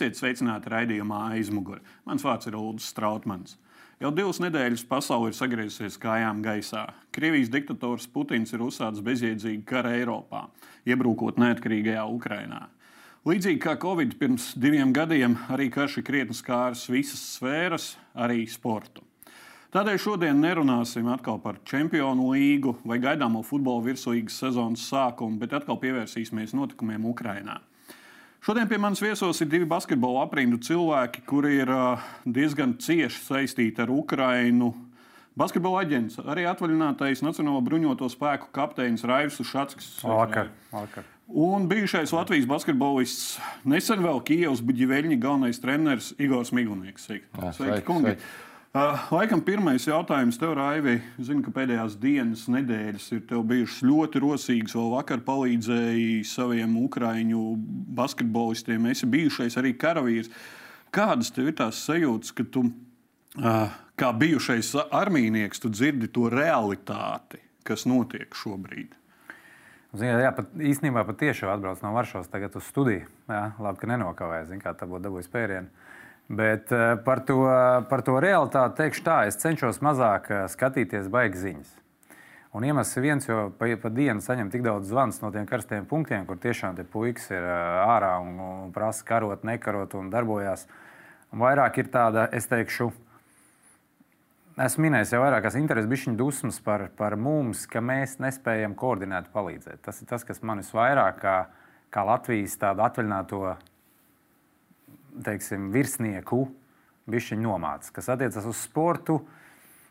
Esiet sveicināti raidījumā aizmugurē. Mans vārds ir Ulrichs Strautmans. Jau divas nedēļas pasaule ir sagriezusies kājām gaisā. Krievijas diktators Putins ir uzsācis bezjēdzīgu karu Eiropā, iebrukot neatkarīgajā Ukrainā. Līdzīgi kā Covid pirms diviem gadiem, arī karš ir krietni skāris visas sfēras, arī sportu. Tādēļ šodien nerunāsim atkal par Čempionu līgu vai gaidāmo futbola virslīgas sezonas sākumu, bet atkal pievērsīsimies notikumiem Ukrajinā. Šodien pie manis viesos ir divi basketbola aprindu cilvēki, kuri ir diezgan cieši saistīti ar Ukrajinu. Basketbola aģents, arī atvaļinātais Nacionālo bruņoto spēku kapteinis Raivs Šatskis. Vakar, vakar. Un bijušais Latvijas basketbolists, nesen vēl Kijavas Buļģiveļņa galvenais treneris Igors Migunieks. Sveiki, sveiki, kungi! Sveiki. Uh, laikam pirmais jautājums tev, Raivi. Zinu, ka pēdējās dienas, nedēļas ir bijušas ļoti rosīgas. Vēl vakar palīdzēji saviem ukrāņu basketbolistiem. Esi bijušais arī karavīrs. Kādas tev ir tās sajūtas, ka tu, uh, kā bijušais armīnieks, tu dzirdi to realitāti, kas notiek šobrīd? Ziniet, jā, pat, īstenībā pat tieši atbrauc no Varšavas tagad uz studiju. Jā, labi, ka nenokavēju, zin, kā tā būtu dabūjis pērienu. Bet eh, par to, par to realitāti teikšu tā, es cenšos mazāk eh, skatīties baigas ziņas. Un iemesls ir viens, jo pa, pa dienu saņem tik daudz zvans no tiem karstiem punktiem, kur tiešām tie puikas ir eh, ārā un, un prasa karot, nekarot un darbojās. Un vairāk ir tāda, es teikšu, esmu minējis jau vairākās intereses, bišķiņu dusmas par, par mums, ka mēs nespējam koordinēt palīdzēt. Tas ir tas, kas man visvairāk kā, kā Latvijas tādu atvaļināto teiksim, virsnieku bišķiņu nomācis, kas attiecas uz sportu.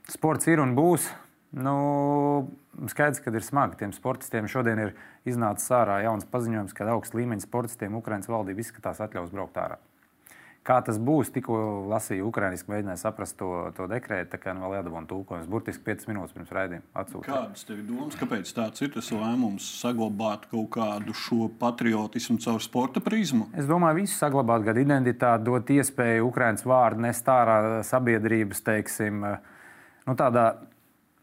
Sports ir un būs. Nu, skaidrs, ka ir smagi tiem sportistiem. Šodien ir iznācis ārā jauns paziņojums, ka augsts līmeņa sportistiem Ukraiņas valdība izskatās atļaus braukt ārā. Kā tas būs, tikko lasīju ukrāņuiski, mēģināju saprast to, to dekrētu. Tā kā nu vēl jādabūna tulkojums. Burtiski 5 minūtes pirms raidījuma atsūtīt. Kādas tev domas, kāpēc tāds ir tas lēmums saglabāt kaut kādu šo patriotismu caur sporta prizmu? Es domāju, visu saglabāt, gan identitāti, dot iespēju Ukrāņas vārdu nest ārā sabiedrības, teiksim, nu, tādā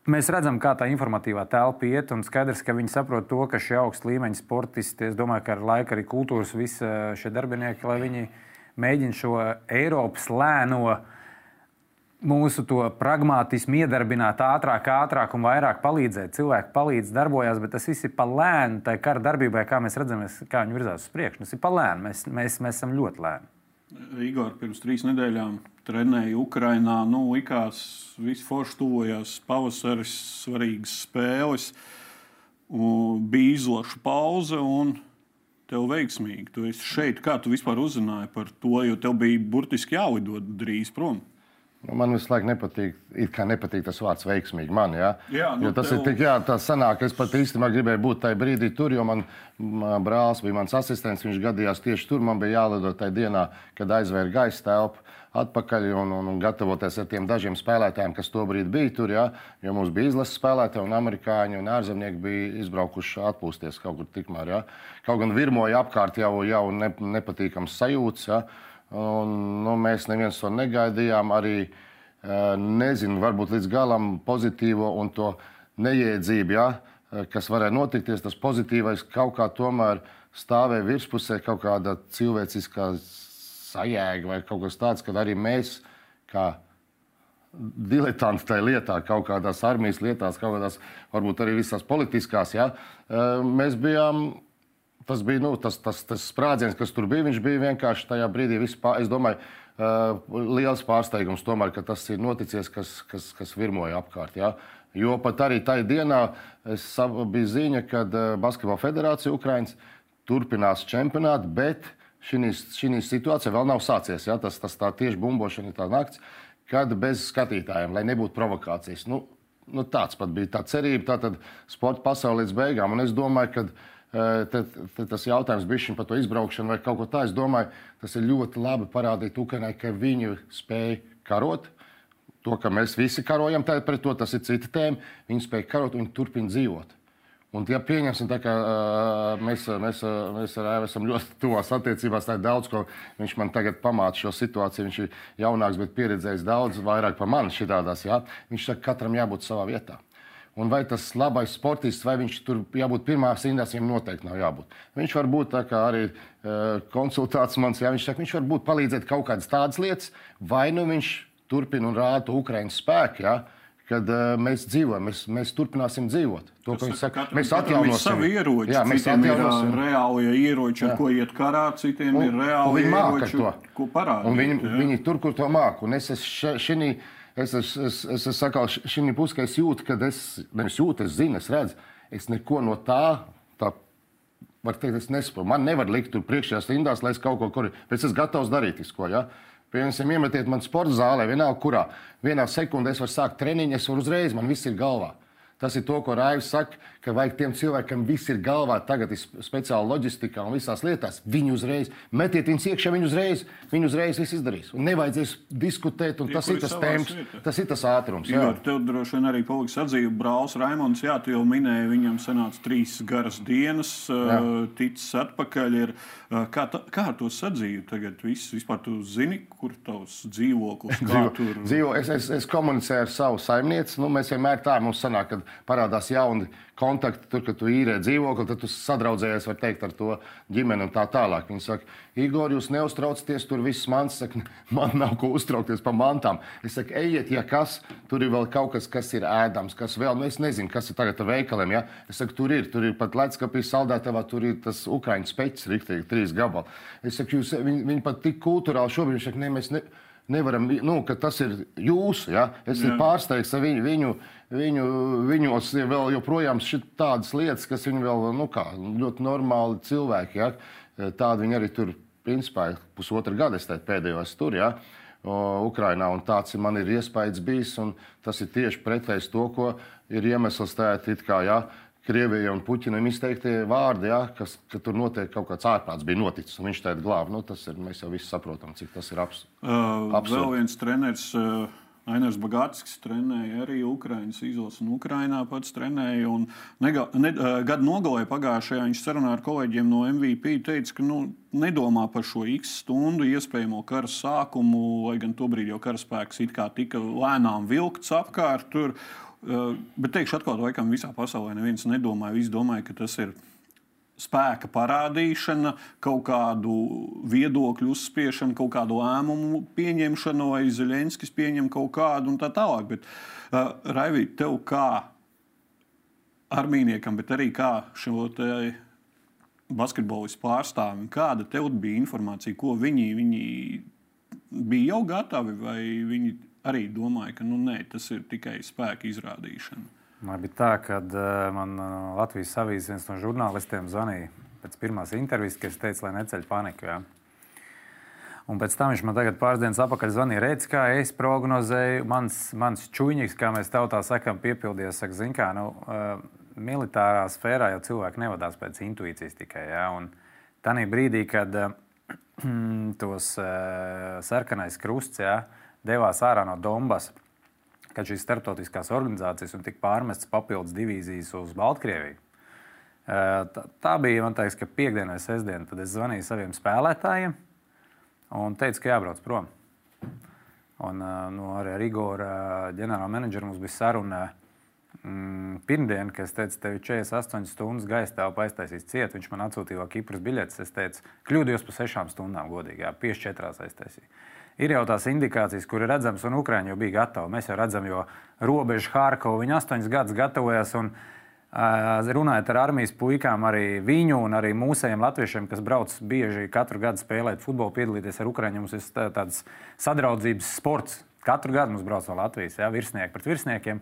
Mēs redzam, kā tā informatīvā telpa iet, un skaidrs, ka viņi saprot to, ka šie augsta līmeņa sportisti, es domāju, ka ar laiku arī kultūras visi šie darbinieki, lai viņi mēģina šo Eiropas lēno mūsu pragmatismu iedarbināt ātrāk, ātrāk un vairāk palīdzēt. Cilvēki palīdz, darbojas, bet tas viss ir pa lēnu. Tā kara darbībai, kā mēs redzam, kā viņi virzās uz priekšu, tas ir pa lēnu. Mēs, mēs, mēs esam ļoti lēni. Igor pirms trīs nedēļām trenēja Ukrajinā. Nu, likās, viss forši tuvojās pavasaris, svarīgas spēles. Bija izlaša pauze, un tev veiksmīgi. Tu esi šeit, kā tu vispār uzzināji par to, jo tev bija burtiski jālido drīz prom. Nu, man visu laiku nepatīk, nepatīk tas vārds veiksmīgi. Man, ja? jā, nu, jo tas tev... ir tik, jā, tas sanāk, es pat īstenībā gribēju būt tajā brīdī tur, jo man brālis bija mans asistents, viņš gadījās tieši tur. Man bija jālido tajā dienā, kad aizvēra gaisa telpu atpakaļ un, un, un gatavoties ar tiem dažiem spēlētājiem, kas tobrīd bija tur. Ja, jo mums bija izlases spēlētāji, un amerikāņi un ārzemnieki bija izbraukuši atpūsties kaut kur tikmēr. Ja. Kaut gan virmoja apkārt jau, jau ne, nepatīkams sajūts. Ja. Un, nu, mēs neviens to negaidījām. Arī nezinu, varbūt līdz galam pozitīvo un to neiedzību, ja, kas varēja notikties. Tas pozitīvais kaut kā tomēr stāvēja virspusē, kaut kāda cilvēciskā sajēga vai kaut kas tāds, kad arī mēs, kā diletanti tajā lietā, kaut kādās armijas lietās, kaut kādās varbūt arī visās politiskās, ja, mēs bijām. Tas bija nu, tas, tas, tas sprādziens, kas tur bija. Viņš bija vienkārši tajā brīdī. Vispār, es domāju, uh, liels pārsteigums tomēr, ka tas ir noticis, kas, kas, kas virmoja apkārt. Ja? Jo pat arī tajā dienā bija ziņa, ka Basketbola federācija Ukraiņas turpinās čempionātu, bet šī situācija vēl nav sācies. Ja? Tas, tas tā tieši bumbošana ir tā nakts, kad bez skatītājiem, lai nebūtu provokācijas. Nu, nu, tāds pat bija tā cerība, tātad sporta pasaulē līdz beigām. Un es domāju, ka e, te, te, tas jautājums bija par to izbraukšanu vai kaut ko tādu. Es domāju, tas ir ļoti labi parādīt Ukraiņai, ka viņi spēj karot. To, ka mēs visi karojam pret to, tas ir cita tēma. Viņi spēj karot un turpina dzīvot. Un, ja pieņemsim, ka uh, mēs, mēs, mēs ar Evu esam ļoti tuvās attiecībās, tad daudz ko viņš man tagad pamāca šo situāciju. Viņš ir jaunāks, bet pieredzējis daudz vairāk par mani šitādās. Ja? Viņš saka, katram jābūt savā vietā. Un vai tas labais sportists, vai viņš tur jābūt pirmās rindās, viņam noteikti nav jābūt. Viņš var būt arī uh, konsultāts mans, jā, viņš saka, viņš var būt palīdzēt kaut kādas tādas lietas, vai nu viņš turpina un rāda Ukraiņas spēku. Ja? kad uh, mēs dzīvojam, mēs, mēs turpināsim dzīvot. To, Tas viņš saka, mēs atjaunosim savu ieroci. Jā, mēs atjaunosim reālie ieroči, ar jā. ko iet karā, citiem un, ir reāli ieroči, to. ko parādīt. Viņi, viņi tur, kur to māku. Un es esmu šī. Es esmu es, es, es sakal, šī pusē, es jūtu, ka es nevis jūtu, es zinu, es redzu, es neko no tā, tā var teikt, es nesaprotu. Man nevar likt tur priekšējās rindās, lai es kaut ko korģētu. Bet es esmu gatavs darīt visu, ko. Ja? Piemēram, iemetiet man sporta zālē, vienalga kurā. Vienā sekundē es varu sākt treniņu, es varu uzreiz, man viss ir galvā. Tas ir to, ko Raivs saka, ka vajag tiem cilvēkiem, kam viss ir galvā, tagad ir speciāli loģistikā un visās lietās. Viņi uzreiz metiet viņus iekšā, viņi uzreiz, viņi uzreiz viss izdarīs. Un nevajadzēs diskutēt, un Tie, tas ir tas temps, vieta. tas ir tas ātrums. Jā, jā tev droši vien arī paliks atzīve brālis Raimons. Jā, tu jau minēji, viņam sanāca trīs garas dienas, jā. ticis atpakaļ. Ir, kā, ta, kā ar to sadzīvi tagad? Viss, vispār tu zini, kur tavs dzīvoklis, dzīvo, tur? Dzīvo, es, es, es komunicēju ar savu saimnieci. Nu, mēs vienmēr tā mums sanāk, kad parādās jauni kontakti, tur, kad tu īrē dzīvokli, tad tu sadraudzējies teikt, ar to ģimeni un tā tālāk. Viņi saka, Igor, jūs neuztraucaties, tur viss mans, saka, man nav ko uztraukties par mantām. Es saku, ejiet, ja kas, tur ir vēl kaut kas, kas ir ēdams, kas vēl, nu es nezinu, kas ir tagad ar veikaliem. Ja? Es saku, tur ir, tur ir pat ledskapī saldētavā, tur ir tas ukraiņu speķis, riktīgi, trīs gabali. Es saku, jūs, viņi, viņi pat tik kultūrāli šobrīd, viņš saka, ne, mēs ne, nevaram, nu, ka tas ir jūsu, ja? es esmu pārsteigts ar viņu. viņu Viņu, viņos ir vēl joprojām tādas lietas, kas viņu vēl nu kā, ļoti normāli cilvēki. Ja? Tādi viņi arī tur, principā, pusotra gada teiktu, pēdējos tur. Ja? Ukrainā, un tāds ir man ir iespējas bijis, un tas ir tieši pretējs to, ko ir iemesls tēt, kā, ja, Krievijai un Puķinam izteiktie vārdi, ja, kas, ka tur notiek kaut kāds ārprāts bija noticis, un viņš teica glābi. Nu, tas ir, mēs jau visi saprotam, cik tas ir abs, uh, absurdi. Vēl viens treneris. Uh... Ainērs Bagātskis trenēja arī Ukraiņas izlases, un Ukraiņā pats trenēja. Nega, ne, gada nogalē pagājušajā viņš sarunā ar kolēģiem no MVP teica, ka nu, nedomā par šo x stundu iespējamo kara sākumu, lai gan tobrīd jau karaspēks it kā tika lēnām vilkts apkārt. Tur, bet teikšu atklāti, laikam visā pasaulē neviens nedomāja, visi domāja, ka tas ir spēka parādīšana, kaut kādu viedokļu uzspiešana, kaut kādu lēmumu pieņemšana, vai Zelenskis pieņem kaut kādu un tā tālāk. Bet, uh, Raivi, tev kā armīniekam, bet arī kā šo basketbolistu pārstāvim, kāda tev bija informācija, ko viņi, viņi bija jau gatavi, vai viņi arī domāja, ka nu, nē, tas ir tikai spēka izrādīšana? Man bija tā, ka man Latvijas avīzes viens no žurnālistiem zvanīja pēc pirmās intervijas, ka es teicu, lai neceļ paniku. Ja? Un pēc tam viņš man tagad pāris dienas atpakaļ zvanīja, redz, kā es prognozēju. Mans, mans čūņīgs, kā mēs tautā sakām, piepildījās. Saka, zin, kā, nu, uh, militārā sfērā jau cilvēki nevadās pēc intuīcijas tikai. Ja? Tanī brīdī, kad uh, tos uh, sarkanais krusts ja, devās ārā no Donbass, kad šīs starptautiskās organizācijas un tika pārmestas papildus divīzijas uz Baltkrieviju. Tā, tā bija, man liekas, ka piekdiena vai sestdiena. Tad es zvanīju saviem spēlētājiem un teicu, ka jābrauc prom. Un, nu, arī ar Igoru ģenerāla menedžeru mums bija saruna mm, pirmdien, kad es teicu, tev ir 48 stundas gaisa telpa aiztaisīs ciet. Viņš man atsūtīja Kipras biļetes. Es teicu, kļūdījos par 6 stundām, godīgi, jā, 5-4 aiztaisīju ir jau tās indikācijas, kur ir redzamas, un Ukrāņi jau bija gatavi. Mēs jau redzam, jo robeža Hārkova viņa astoņus gadus gatavojas. Un, uh, runājot ar armijas puikām, arī viņu un arī mūsējiem latviešiem, kas brauc bieži katru gadu spēlēt futbolu, piedalīties ar Ukrāņiem, mums ir tāds sadraudzības sports. Katru gadu mums brauc no Latvijas, ja, virsnieki pret virsniekiem.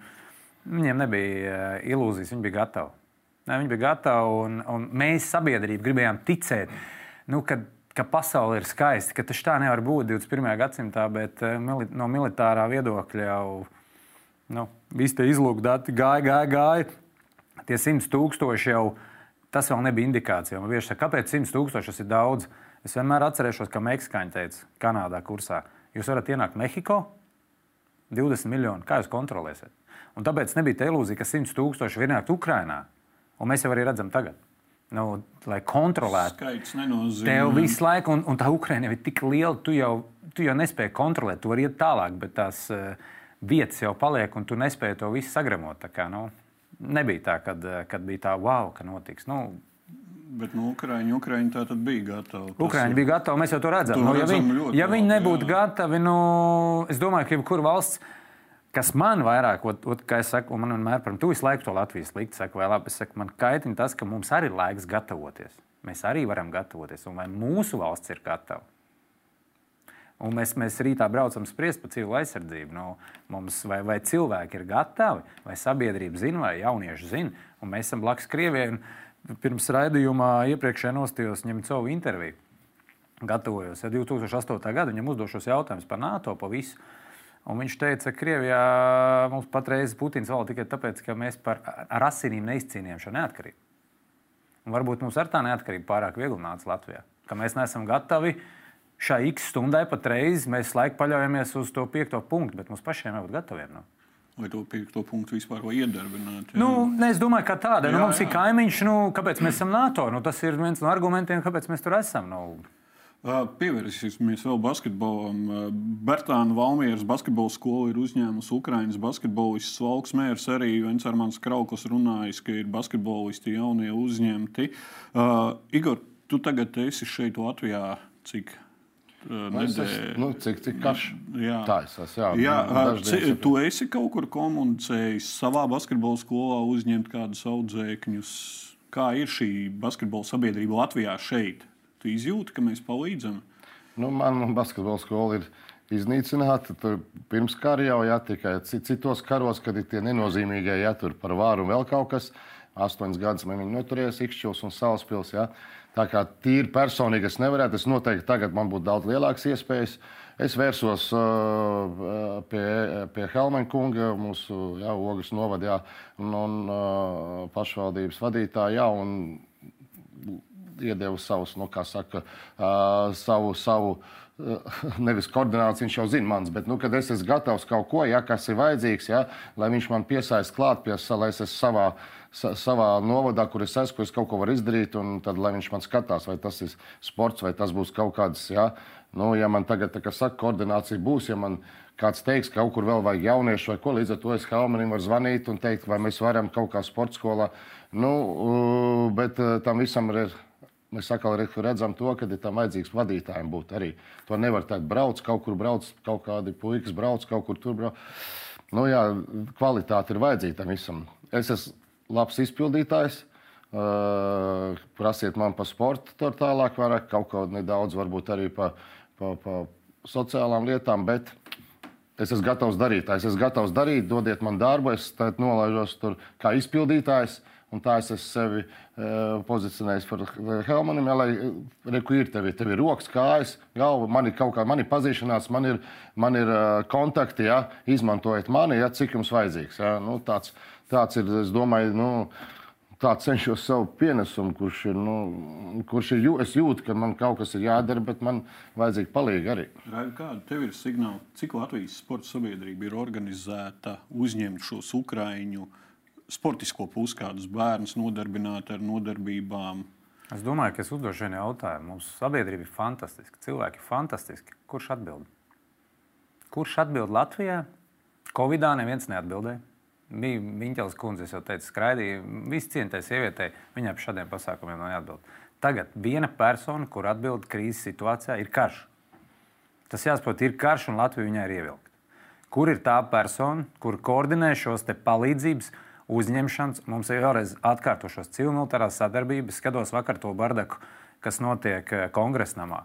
Viņiem nebija ilūzijas, viņi bija gatavi. Ne, viņi bija gatavi, un, un mēs, sabiedrība, gribējām ticēt, nu, ka ka pasaule ir skaista, ka tas tā nevar būt 21. gadsimtā, bet eh, no militārā viedokļa jau nu, visi tie izlūkdati gāja, gāja, gāja. Tie 100 tūkstoši jau tas vēl nebija indikācija. Man vienkārši saka, kāpēc 100 tūkstoši tas ir daudz? Es vienmēr atcerēšos, ka Meksikāņi teica, Kanādā kursā, jūs varat ienākt Mehiko, 20 miljoni, kā jūs kontrolēsiet? Un tāpēc nebija tā ilūzija, ka 100 tūkstoši var ienākt Ukrajinā. Un mēs jau arī redzam tagad nu, lai kontrolētu. Skaits nenozīmē. Tev visu laiku, un, un tā Ukraina ir tik liela, tu jau, tu jau nespēji kontrolēt, tu vari iet tālāk, bet tās uh, vietas jau paliek, un tu nespēji to visu sagramot. Kā, nu, nebija tā, kad, kad bija tā wow, ka notiks. Nu, Bet nu, Ukrāņi, Ukrāņi tā tad bija gatavi. Ukrāņi bija gatavi, mēs jau to redzam. To Nu, ja viņi, ja viņi nebūtu jā. gatavi, nu, es domāju, ka jebkura valsts, kas man vairāk, ot, ot, kā es saku, man vienmēr par to visu laiku to Latvijas likt, saku, vai labi, es saku, man kaitina tas, ka mums arī ir laiks gatavoties. Mēs arī varam gatavoties, un vai mūsu valsts ir gatava. Un mēs, mēs rītā braucam spriest par cilvēku aizsardzību. Nu, mums, vai, vai cilvēki ir gatavi, vai sabiedrība zina, vai jaunieši zina. Un mēs esam blakus Krievijai. Pirms raidījumā iepriekšējā nostājos ņemt savu interviju. Gatavojos ja 2008. gada, viņam uzdošos jautājumus par NATO, pa visu. Un viņš teica, ka Krievijā mums patreiz Putins vēl tikai tāpēc, ka mēs par ar asinīm neizcīnījām šo neatkarību. Un varbūt mums ar tā neatkarība pārāk viegli nāca Latvijā. Ka mēs neesam gatavi šai x stundai patreiz, mēs laiku paļaujamies uz to piekto punktu, bet mums pašiem jābūt gataviem. Nu. Vai to piekto punktu vispār var iedarbināt? jā? Nu, ne, es domāju, ka tāda nu, Jā, mums ir jā. kaimiņš, nu, kāpēc mēs esam NATO. Nu, tas ir viens no argumentiem, kāpēc mēs tur esam. Nu, Pievērsīsimies vēl basketbolam. Bertāna Valmieras basketbola skola ir uzņēmusi Ukraiņas basketbolistus. Valks mērs arī Vencermans Krauklis runājis, ka ir basketbolisti jaunie uzņemti. Uh, Igor, tu tagad esi šeit Latvijā cik? Nu, es esmu, nu, cik cik karš? Jā. Tā es esmu. Jā, Jā, nu, dienas tu esi kaut kur komunicējis savā basketbola skolā, uzņemt kādus audzēkņus. Kā ir šī basketbola sabiedrība Latvijā šeit? Tu izjūti, ka mēs palīdzam? Nu, man basketbola skola ir iznīcināta. Tur pirms kara jau jā, tikai ci- citos karos, kad ir tie nenozīmīgie, ja tur par vāru un vēl kaut kas. Astoņas gadus man viņi noturējās Ikšķils un Salaspils. Ja. Tā kā tīri personīgi es nevarētu, es noteikti tagad man būtu daudz lielākas iespējas. Es vērsos uh, pie, pie Helmena kunga, mūsu jā, Ogres novada jā, un, un uh, pašvaldības vadītāja. Jā, un iedevu savus, nu, kā saka, uh, savu, savu nevis koordināciju, viņš jau zina mans, bet, nu, kad es esmu gatavs kaut ko, ja, kas ir vajadzīgs, ja, lai viņš man piesaist klāt pie sa, lai es esmu savā, sa, savā novadā, kur es esmu, kur es kaut ko varu izdarīt, un tad, lai viņš man skatās, vai tas ir sports, vai tas būs kaut kāds, ja, nu, ja man tagad, tā kā saka, koordinācija būs, ja man kāds teiks, ka kaut kur vēl vajag jauniešu vai ko, līdz ar to es Helmanim varu zvanīt un teikt, vai mēs varam kaut kā sporta skolā, nu, bet tam visam ir Mēs atkal re- redzam, to, ka ir tam vajadzīgs vadītājiem būt arī. To nevar teikt, brauc, kaut kur brauc, kaut kādi puikas brauc, kaut kur tur brauc. Nu, jā, kvalitāte ir vajadzīga tam visam. Es esmu labs izpildītājs. Uh, prasiet man par sportu, tur tālāk, vairāk, kaut ko nedaudz, varbūt arī par pa, pa sociālām lietām, bet es esmu gatavs darīt. Es esmu gatavs darīt, dodiet man darbu, es nolaižos tur kā izpildītājs. Un tā es esmu sevi uh, pozicionējis par Helmanim. Ja, lai reku ir tevi, tev ir rokas, kājas, galva, man ir kaut kā, man ir pazīšanās, man ir, man ir uh, kontakti, ja, izmantojiet mani, ja, cik jums vajadzīgs. Ja. Nu, tāds, tāds ir, es domāju, nu, tā cenšos savu pienesumu, kurš ir, nu, kurš ir jū, es jūtu, ka man kaut kas ir jādara, bet man vajadzīgi palīgi arī. Raida, kāda tev ir signāla, cik Latvijas sporta sabiedrība ir organizēta uzņemt šos ukraiņu sportisko pusi, kādus bērnus nodarbināt ar nodarbībām? es domāju, ka es uzdošu vienu jautājumu. Mums sabiedrība ir fantastiska, cilvēki ir fantastiski. Kurš atbild? Kurš atbild Latvijā? Covidā neviens neatbildēja. Bija Miņķels kundze, jau teicu, skraidīja. Visi cienītai sievietei, viņai par šādiem pasākumiem nav jāatbild. Tagad viena persona, kur atbild krīzes situācijā, ir karš. Tas jāsaprot, ir karš un Latvija viņai ir ievilkta. Kur ir tā persona, kur koordinē šos palīdzības uzņemšanas? Mums ir vēlreiz atkārtošos civilmilitārās sadarbības. Skatos vakar to bardaku, kas notiek eh, kongresnamā.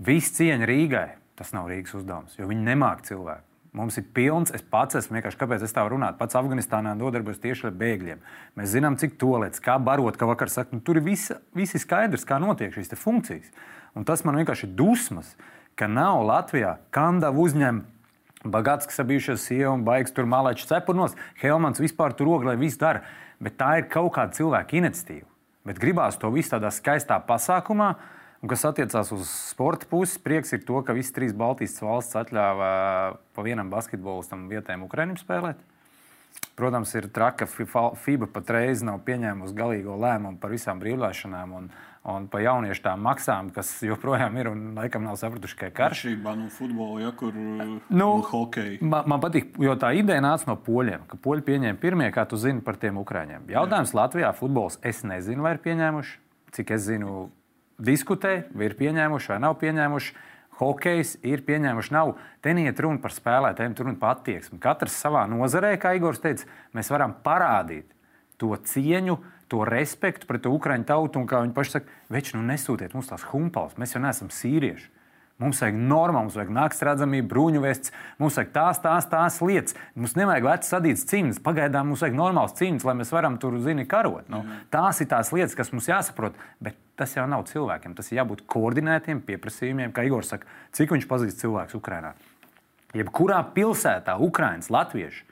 Viss cieņa Rīgai. Tas nav Rīgas uzdevums, jo viņi nemāk cilvēku. Mums ir pilns, es pats esmu vienkārši, kāpēc es tā runāt. Pats Afganistānā nodarbojos tieši ar bēgļiem. Mēs zinām, cik tolēts, kā barot, kā vakar saka, nu, tur ir visi, visi skaidrs, kā notiek šīs funkcijas. Un tas man vienkārši ir dusmas, ka nav Latvijā kandavu uzņem. Bagāts, kas bijušais sieva un baigs tur malēču cepurnos, Helmans vispār tur oglē viss dara. Bet tā ir kaut kāda cilvēka iniciatīva. Bet gribās to visu tādā skaistā pasākumā, Un, kas attiecās uz sporta pusi, prieks ir to, ka visas trīs Baltijas valsts atļāva pa vienam basketbolistam vietējiem Ukraiņiem spēlēt. Protams, ir traki, ka FIBA patreiz nav pieņēmusi galīgo lēmumu par visām brīvlaišanām un un pa jauniešu tām maksām, kas joprojām ir un laikam nav sapratuši, ka ir karš. Atšķirībā no futbola, ja kur Nu, hokeja. Man, man patīk, jo tā ideja nāca no poļiem, ka poļi pieņēma pirmie, kā tu zini par tiem ukrāņiem. Jautājums Latvijā futbols es nezinu, vai ir pieņēmuši. Cik es zinu, diskutē, vai ir pieņēmuši vai nav pieņēmuši. Hokejs ir pieņēmuši, nav. Te neiet runa par spēlētājiem, tur runa par attieksmi. Katrs savā nozarē, kā Igors teica, mēs varam parādīt to cieņu, to respektu pret to ukraiņu tautu. Un kā viņi paši saka, veči, nu nesūtiet mums tās humpals, mēs jau neesam sīrieši. Mums vajag normālu, mums vajag naktas redzamību, bruņu vests, mums vajag tās, tās, tās lietas. Mums nevajag vecs sadīts cīņas. Pagaidām mums vajag normāls cīņas, lai mēs varam tur, zini, karot. Nu, tās ir tās lietas, kas mums jāsaprot. Bet tas jau nav cilvēkiem. Tas ir jābūt koordinētiem pieprasījumiem, kā Igor saka, cik viņš pazīst cilvēkus Ukrajinā. Jebkurā pilsētā, Ukraiņas, Latvieši,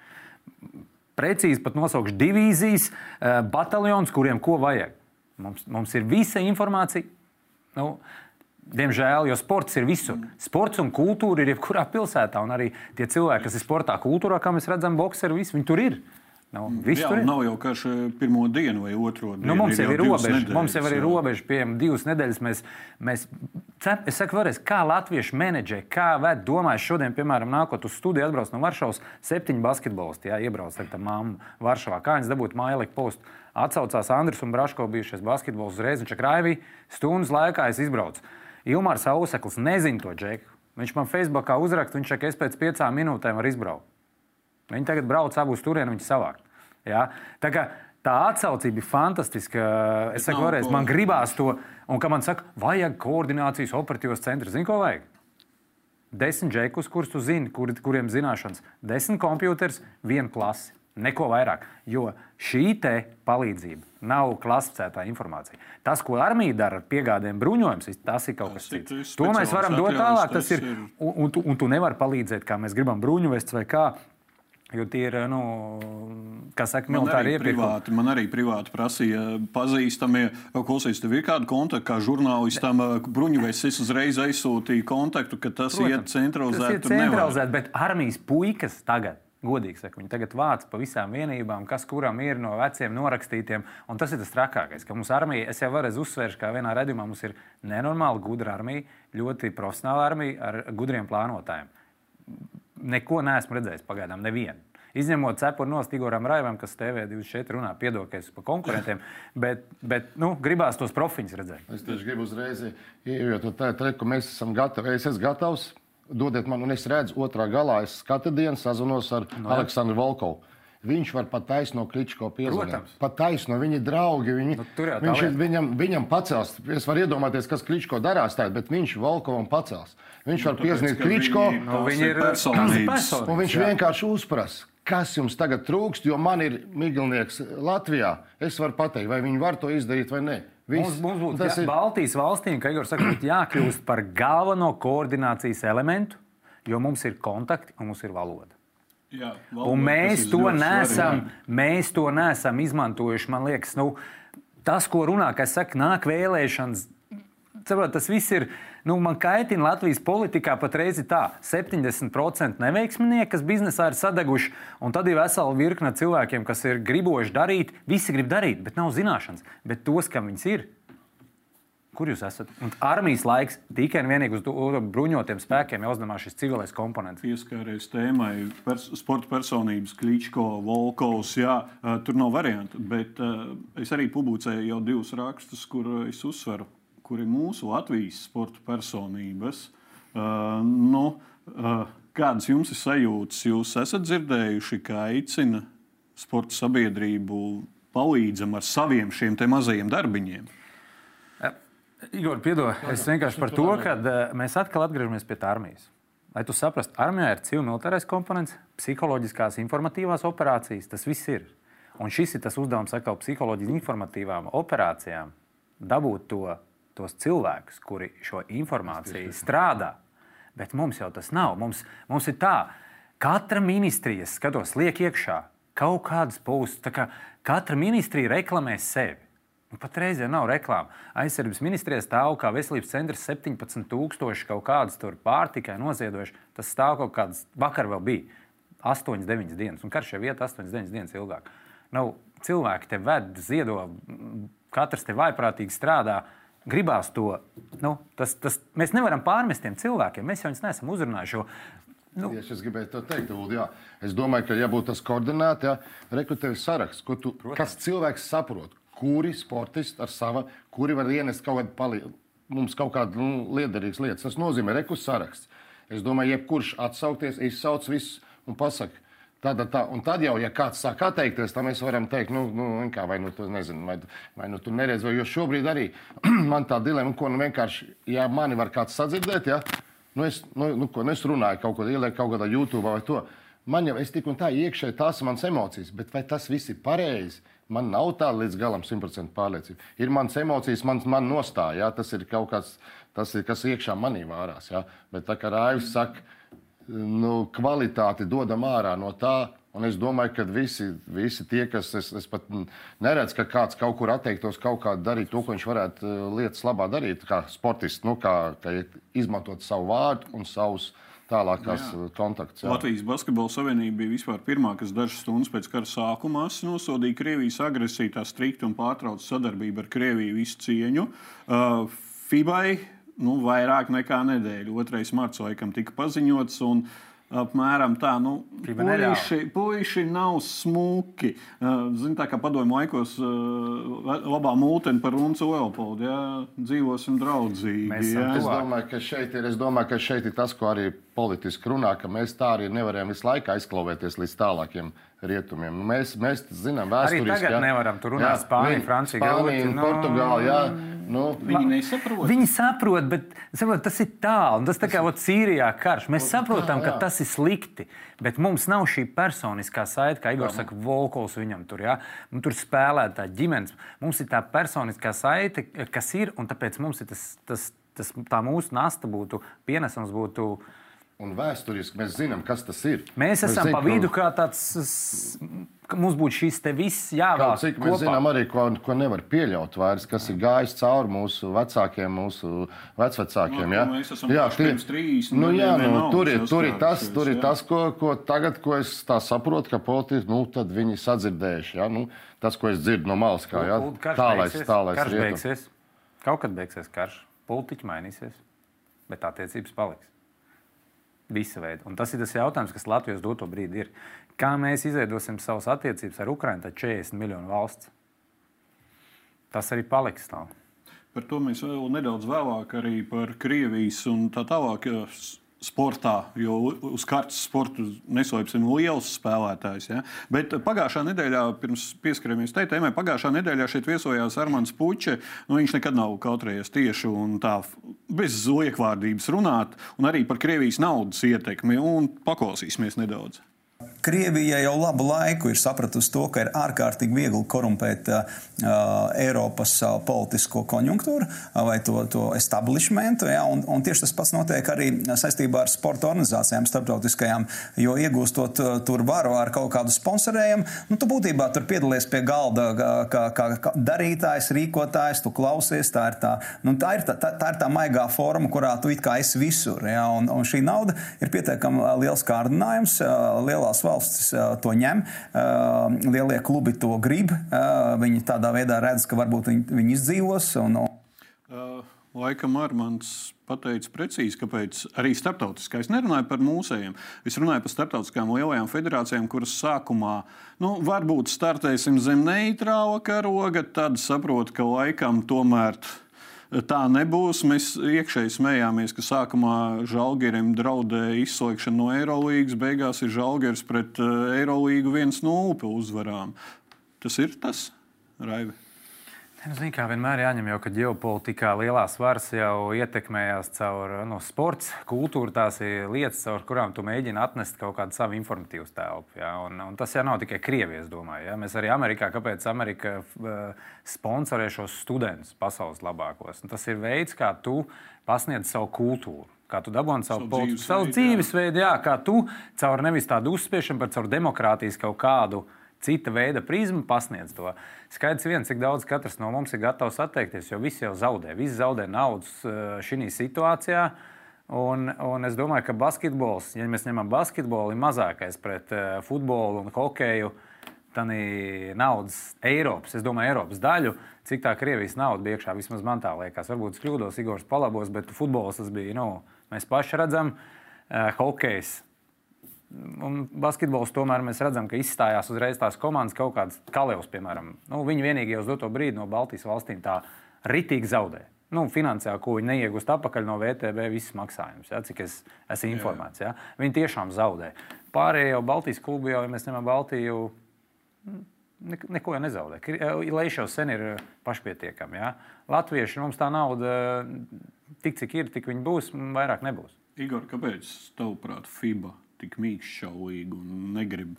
precīzi pat nosaukšu divīzijas, eh, bataljons, kuriem ko vajag. Mums, mums ir visa informācija. Nu, Diemžēl, jo sports ir visur. Sports un kultūra ir jebkurā pilsētā. Un arī tie cilvēki, kas ir sportā, kultūrā, kā mēs redzam, boxeri, visi viņi tur ir. Nu, viss Jā, ir. nav jau karš eh, pirmo dienu vai otro dienu. Nu, mums jau ir robeža. Mums jau ir nedēļas, robeža, piemēram, divas nedēļas. Mēs, mēs, es saku, vēlreiz, kā latvieši menedžē, kā ved, domāju, šodien, piemēram, nākot uz studiju, atbrauc no Varšavas, septiņi basketbolisti, jā, iebrauc ar tā māmu Varšavā. Kā viņas dabūt mājliku postu? Atsaucās Andris un Braško bijušais basketbols uzreiz, viņš ir Raivī, stundas laikā es izbraucu. Ilmārs Auseklis nezina to džeku. Viņš man Facebookā uzraksta, viņš saka, es pēc piecām minūtēm varu izbraukt. Viņi tagad brauc abus turienes, viņi savākt. Ja? Tā, tā atsaucība ir fantastiska. Es saku, vēlreiz, man gribās to, un kā man saka, vajag koordinācijas operatīvos centrus. Zini, ko vajag? Desmit džekus, kurus tu zini, kur, kuriem zināšanas, desmit computers, viena klase. Neko vairāk. Jo šī te palīdzība nav klasificētā informācija. Tas, ko armija dara ar piegādēm bruņojums, tas ir kaut kas cits. To mēs varam dot tālāk. Tas ir, un, un, tu, un tu nevari palīdzēt, kā mēs gribam bruņuvests vai kā. Jo tie ir, nu, kā saka, militāri iepirkumi. man arī privāti prasīja pazīstamie, klausies, tev ir kāda kontakta, kā žurnālistam, bruņuvests, es uzreiz aizsūtīju kontaktu, ka tas Protams, iet centralizēt. Tas ir centralizēti, bet armijas puikas tagad. Godīgi sakot, viņi tagad vāc pa visām vienībām, kas kuram ir no veciem norakstītiem. Un tas ir tas trakākais, ka mums armija, es jau vēlreiz uzsvēršu, kā vienā redzējumā mums ir nenormāli gudra armija, ļoti profesionāla armija ar gudriem plānotājiem. Neko neesmu redzējis pagaidām, nevienu. Izņemot cepuri no Stigoram Raivam, kas TV24 runā, piedokties par konkurentiem, bet, bet nu, gribās tos profiņus redzēt. Es tieši gribu uzreiz ievietot to tādu, ka mēs esam gatavi. Es esmu gatavs. Dodiet man, un es redzu, otrā galā es katru dienu sazinos ar no, Aleksandru Volkovu. Viņš var pat taisno kličko piezvanīt. Pat taisno, viņi ir draugi. Viņi, Nu, tā viņš, viņam, viņam pacels. Es varu iedomāties, kas kličko darās tādā, bet viņš Volkovam pacels. Viņš var piezvanīt ka kličko. viņi- Nu, Tās viņi ir personības. Un viņš jā. vienkārši uzprasa, kas jums tagad trūkst, jo man ir miglinieks Latvijā. Es varu pateikt, vai viņi var to izdarīt vai nē. Mums, mums būtu jā, ir. Baltijas valstīm, kā Igor saka, būtu jākļūst par galveno koordinācijas elementu, jo mums ir kontakti un mums ir valoda. Jā, Un valoda, mēs tas ir to, nesam, svarīgi. mēs to nesam izmantojuši. Man liekas, nu, tas, ko runā, kas saka, nāk vēlēšanas. Saprot, tas viss ir. Nu, man kaitina Latvijas politikā patreiz tā, 70% neveiksminieki, kas biznesā ir sadeguši, un tad ir vesela virkne cilvēkiem, kas ir griboši darīt. Visi grib darīt, bet nav zināšanas. Bet tos, kam viņas ir, kur jūs esat? Un armijas laiks tikai un vienīgi uz bruņotiem spēkiem jau uzņemās šis civilais komponents. Pieskāries tēmai, pers sporta personības, Kličko, Volkovs. Jā, tur nav variantu. Bet ā, es arī publicēju jau divus rakstus, kur es uzsveru, kur ir mūsu Latvijas sporta personības. Ā, Nu, ā, kādas jums ir sajūtas? Jūs esat dzirdējuši, ka aicina sporta sabiedrību palīdzam ar saviem šiem mazajiem darbiņiem. Igor, piedod, es vienkārši par to, ka uh, mēs atkal atgriežamies pie tā armijas. Lai tu saprastu, armijā ir civil-militārais komponents, psiholoģiskās, informatīvās operācijas. Tas viss ir. Un šis ir tas uzdevums, atkal psiholoģiski informatīvām operācijām, dabūt to, tos cilvēkus, kuri šo informāciju strādā. Bet mums jau tas nav. Mums, mums ir tā, katra ministrija, skatos, liek iekšā kaut kādas. Tā kā katra ministrija reklamē sevi. Nu, Patreiz jau nav reklāmas. Aizsardzības ministrijā stāv kā veselības centrs 17,000 kaut kādas tur pārtikai noziedojuši. Tas stāv kaut kādas, vakar vēl bija 8, 9 dienas, un karš jau iet 8, 9 dienas ilgāk. Nu, cilvēki te ved, ziedo, katrs te vaiprātīgi strādā. Gribās to. Nu, tas, tas, mēs nevaram pārmest tiem cilvēkiem. Mēs jau viņus neesam uzrunājuši. Nu. Ja es gribēju to teikt, Ulu, jā. es domāju, ka, ja būtu tas koordinēts, ja rekrutējas saraksts, ko tu, Protams. kas cilvēks saprot, kuri sportisti ar savu, kuri var ienest kaut kādu palīdzību, mums kaut kādu nu, liederīgu lietu. Tas nozīmē rekursu saraksts. Es domāju, jebkurš atsaukties, izsauc visus un pasakā. Tāda, tā, un tad jau, ja kāds sāk atteikties, tad mēs varam teikt, nu, nu kā, vai nu tu nezini, vai, vai nu tu neredzi, vai jo šobrīd arī man tā dilema, ko nu vienkārši, ja mani var kāds sadzirdēt, ja, nu es, nu, nu, ko, nu es runāju kaut ko, ielieku kaut kādā YouTube vai to, man jau es tik un tā iekšēji tās manas emocijas, bet vai tas viss ir pareizi? Man nav tāda līdz galam simtprocentīgi pārliecība. Ir manas emocijas, mans man nostāja, ja, tas ir kaut kas, tas ir, kas iekšā manī vārās, ja, bet tā kā Raivs saka, nu, kvalitāti dodam ārā no tā. Un es domāju, ka visi, visi tie, kas es, es pat neredzu, ka kāds kaut kur atteiktos kaut kā darīt to, ko viņš varētu eh, lietas labā darīt, kā sportists, nu, kā, kā izmantot savu vārdu un savus tālākās jā. Eh, kontaktus. Jā. Latvijas Basketbola Savienība bija vispār pirmā, kas dažas stundas pēc kara sākuma nosodīja Krievijas agresiju, tā strikti un pārtrauca sadarbību ar Krieviju visu cieņu. Uh, FIBAI nu, vairāk nekā nedēļu. 2. marts laikam tika paziņots. Un, Apmēram tā, nu, puiši, puiši nav smuki. Ziniet, tā kā padomju laikos, labā mūtene par Runcu Leopoldu. Jā, dzīvosim draudzīgi. Jā. Es domāju, ka šeit ir, domāju, ka šeit ir tas, ko arī politiski runā, ka mēs tā arī nevarējām visu laiku aizklauvēties līdz tālākiem rietumiem. Nu, mēs, mēs zinām, vēsturiski. Arī tagad jā, nevaram tur runāt Spāniju, Franciju, Spāniju, Portugāli. Jā. Nu, viņi nesaprot. Viņi saprot, bet saprot, tas ir tālu. Tas tā kā ot, Sīrijā karš. Mēs saprotam, ka tas ir slikti. Bet mums nav šī personiskā saite, kā Igor saka, Volkovs viņam tur. Ja? Nu, tur spēlē tā ģimenes. Mums ir tā personiskā saite, kas ir, un tāpēc mums ir tas, tas, tas tā mūsu nasta būtu, pienesums būtu Un vēsturiski mēs zinām, kas tas ir. Mēs, mēs esam zinām, pa vidu kā tāds. Mums būtu šis te viss jāvāk. Cik mēs kopā. zinām arī, ko, ko nevar pieļaut vairs, kas ir gājis cauri mūsu vecākiem, mūsu vecvecākiem. No, ja? Mēs esam jā, tie, trīs, nu, jā, nu, tur ir, tur ir tas, tur ir tas ko, ko tagad, ko es tā saprotu, ka politiski, nu, tad viņi sadzirdējuši. Ja? Nu, tas, ko es dzirdu no malas, kā ja? tālais, tālais. Karš beigsies. Kaut kad beigsies karš. Politiķi mainīsies, bet attiecības paliks. Visa veida. Un tas ir tas jautājums, kas Latvijas doto brīdi ir. Kā mēs izveidosim savas attiecības ar Ukrajinu, tad 40 miljonu valsts. Tas arī paliks tā. Par to mēs vēl nedaudz vēlāk arī par Krievijas un tā tālāk sportā, jo uz kartes sporta neslēpsim liels spēlētājs. Ja? Bet pagājušā nedēļā, pirms pieskaramies tai tēmai, pagājušā nedēļā šeit viesojās Armāns Puķe. Nu, viņš nekad nav kautrējies tieši un tā bez liekvārdības runāt, un arī par Krievijas naudas ietekmi. Paklausīsimies nedaudz. Krievija jau labu laiku ir sapratusi to, ka ir ārkārtīgi viegli korumpēt uh, Eiropas uh, politisko konjunktūru uh, vai to, to establishmentu. Ja, un, un tieši tas pats notiek arī saistībā ar sporta organizācijām starptautiskajām, jo iegūstot uh, tur varu ar kaut kādu sponsorējumu, nu, tu būtībā tur piedalies pie galda kā, kā, kā darītājs, rīkotājs, tu klausies. Tā ir tā, nu, tā, ir tā, tā, tā ir tā maigā forma, kurā tu it kā esi visur. Ja, un, un šī nauda ir pietiekami liels kārdinājums. Lielās valstis to ņem, lielie klubi to grib. Viņi tādā veidā redz, ka varbūt viņi, viņi izdzīvos. Un, laikam Armāns pateica precīzi, kāpēc arī starptautiskā. Es nerunāju par mūsējiem. Es runāju par starptautiskām lielajām federācijām, kuras sākumā nu, varbūt startēsim zem neitrāla karoga, tad saprot, ka laikam tomēr tā nebūs. Mēs iekšēji smējāmies, ka sākumā Žalgirim draudēja izslēgšana no Eirolandes, beigās ir Žalgiris pret eh, Eirolīgu 1-0 uzvarām. Tas ir tas, Raivi. Nu, Ziniet, kā vienmēr jāņem jau, ka ģeopolitikā lielās varas jau ietekmējās caur no, nu, sports, kultūru. Tās ir lietas, caur kurām tu mēģini atnest kaut kādu savu informatīvu telpu. Ja? Un, un tas jau nav tikai Krievijas, domāju. Ja? Mēs arī Amerikā, kāpēc Amerika uh, sponsorē šos studentus pasaules labākos. Un tas ir veids, kā tu pasniedz savu kultūru. Kā tu dabūji savu, dzīvesveidu, savu dzīvesveidu jā. kā tu caur nevis tādu uzspiešanu, bet caur demokrātijas kaut kādu cita veida prizmu pasniedz to. Skaidrs viens, cik daudz katrs no mums ir gatavs atteikties, jo visi jau zaudē. Visi zaudē naudas eh, šī situācijā. Un, un es domāju, ka basketbols, ja mēs ņemam basketbolu, ir mazākais pret uh, futbolu un hokeju. tādā naudas, Eiropas, es domāju, Eiropas daļu, cik tā Krievijas nauda bija iekšā. Vismaz man tā liekas. Varbūt es kļūdos, Igors palabos, bet futbols tas bija. Nu, mēs paši redzam, uh, hokejs. Un basketbols tomēr mēs redzam, ka izstājās uzreiz tās komandas, kaut kādas kalējus, piemēram. Nu, viņi vienīgi uz doto brīdi no Baltijas valstīm tā ritīgi zaudē. Nu, finansiāli, ko viņi neiegūst atpakaļ no VTB, visas maksājumus, ja, cik es esmu informēts. Ja. Viņi tiešām zaudē. Pārējie jau Baltijas klubi, jau, ja mēs ņemam Baltiju, neko jau nezaudē. Leiši jau sen ir pašpietiekami. Ja? Latvieši mums tā nauda, tik cik ir, tik viņi būs, vairāk nebūs. Igor, kāpēc tavuprāt FIBA tik mīkšķaulīgi un negrib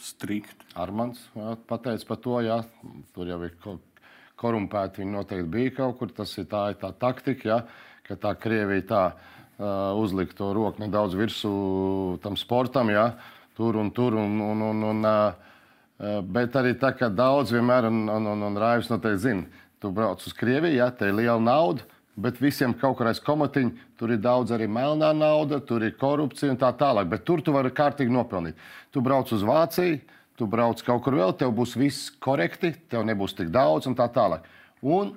strikt? Armāns pateica par to, jā, tur jau ir korumpēti. Viņi noteikti bija kaut kur. Tas ir tā, tā taktika, ja, ka tā Krievija tā uh, uzlikt to roku nedaudz virsū tam sportam, ja, tur un tur. Un, un, un, un, uh, bet arī tā, ka daudz vienmēr, un, un, un, un Raivs noteikti zina, tu brauc uz Krieviju, ja te ir liela nauda, bet visiem kaut kur aiz komatiņa tur ir daudz arī melnā nauda, tur ir korupcija un tā tālāk. Bet tur tu vari kārtīgi nopelnīt. Tu brauc uz Vāciju, tu brauc kaut kur vēl, tev būs viss korekti, tev nebūs tik daudz un tā tālāk. Un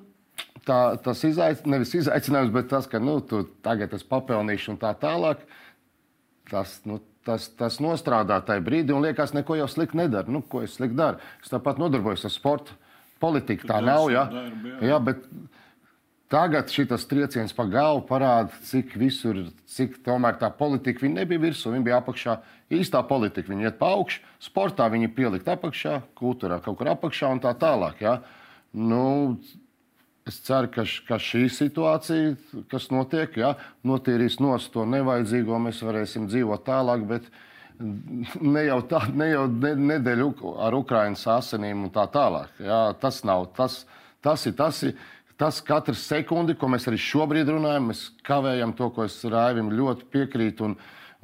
tā, tas izaic, nevis izaicinājums, bet tas, ka nu, tu tagad es papelnīšu un tā tālāk, tas, nu, tas, tas nostrādā tajā brīdī un liekas, neko jau slikti nedara. Nu, ko es slikti daru? Es tāpat nodarbojos ar sportu. Politika tā nav. Ja? Darbi, jā. Jā, bet tagad šis trieciens pa galvu parāda, cik visur, cik tomēr tā politika nebija virsū, viņa bija apakšā. Īstā politika, viņi iet pa augšu, sportā viņi pielikt apakšā, kultūrā kaut kur apakšā un tā tālāk. Ja? Nu, Es ceru, ka, ka šī situācija, kas notiek, ja, notīrīs nos to nevajadzīgo, mēs varēsim dzīvot tālāk. Bet ne jau, tā, ne jau nedēļu ar Ukraiņas asinīm un tā tālāk. Ja, tas nav tas, tas ir. Tas Tas katrs sekundi, ko mēs arī šobrīd runājam, mēs kavējam to, ko es Raivim ļoti piekrītu, un,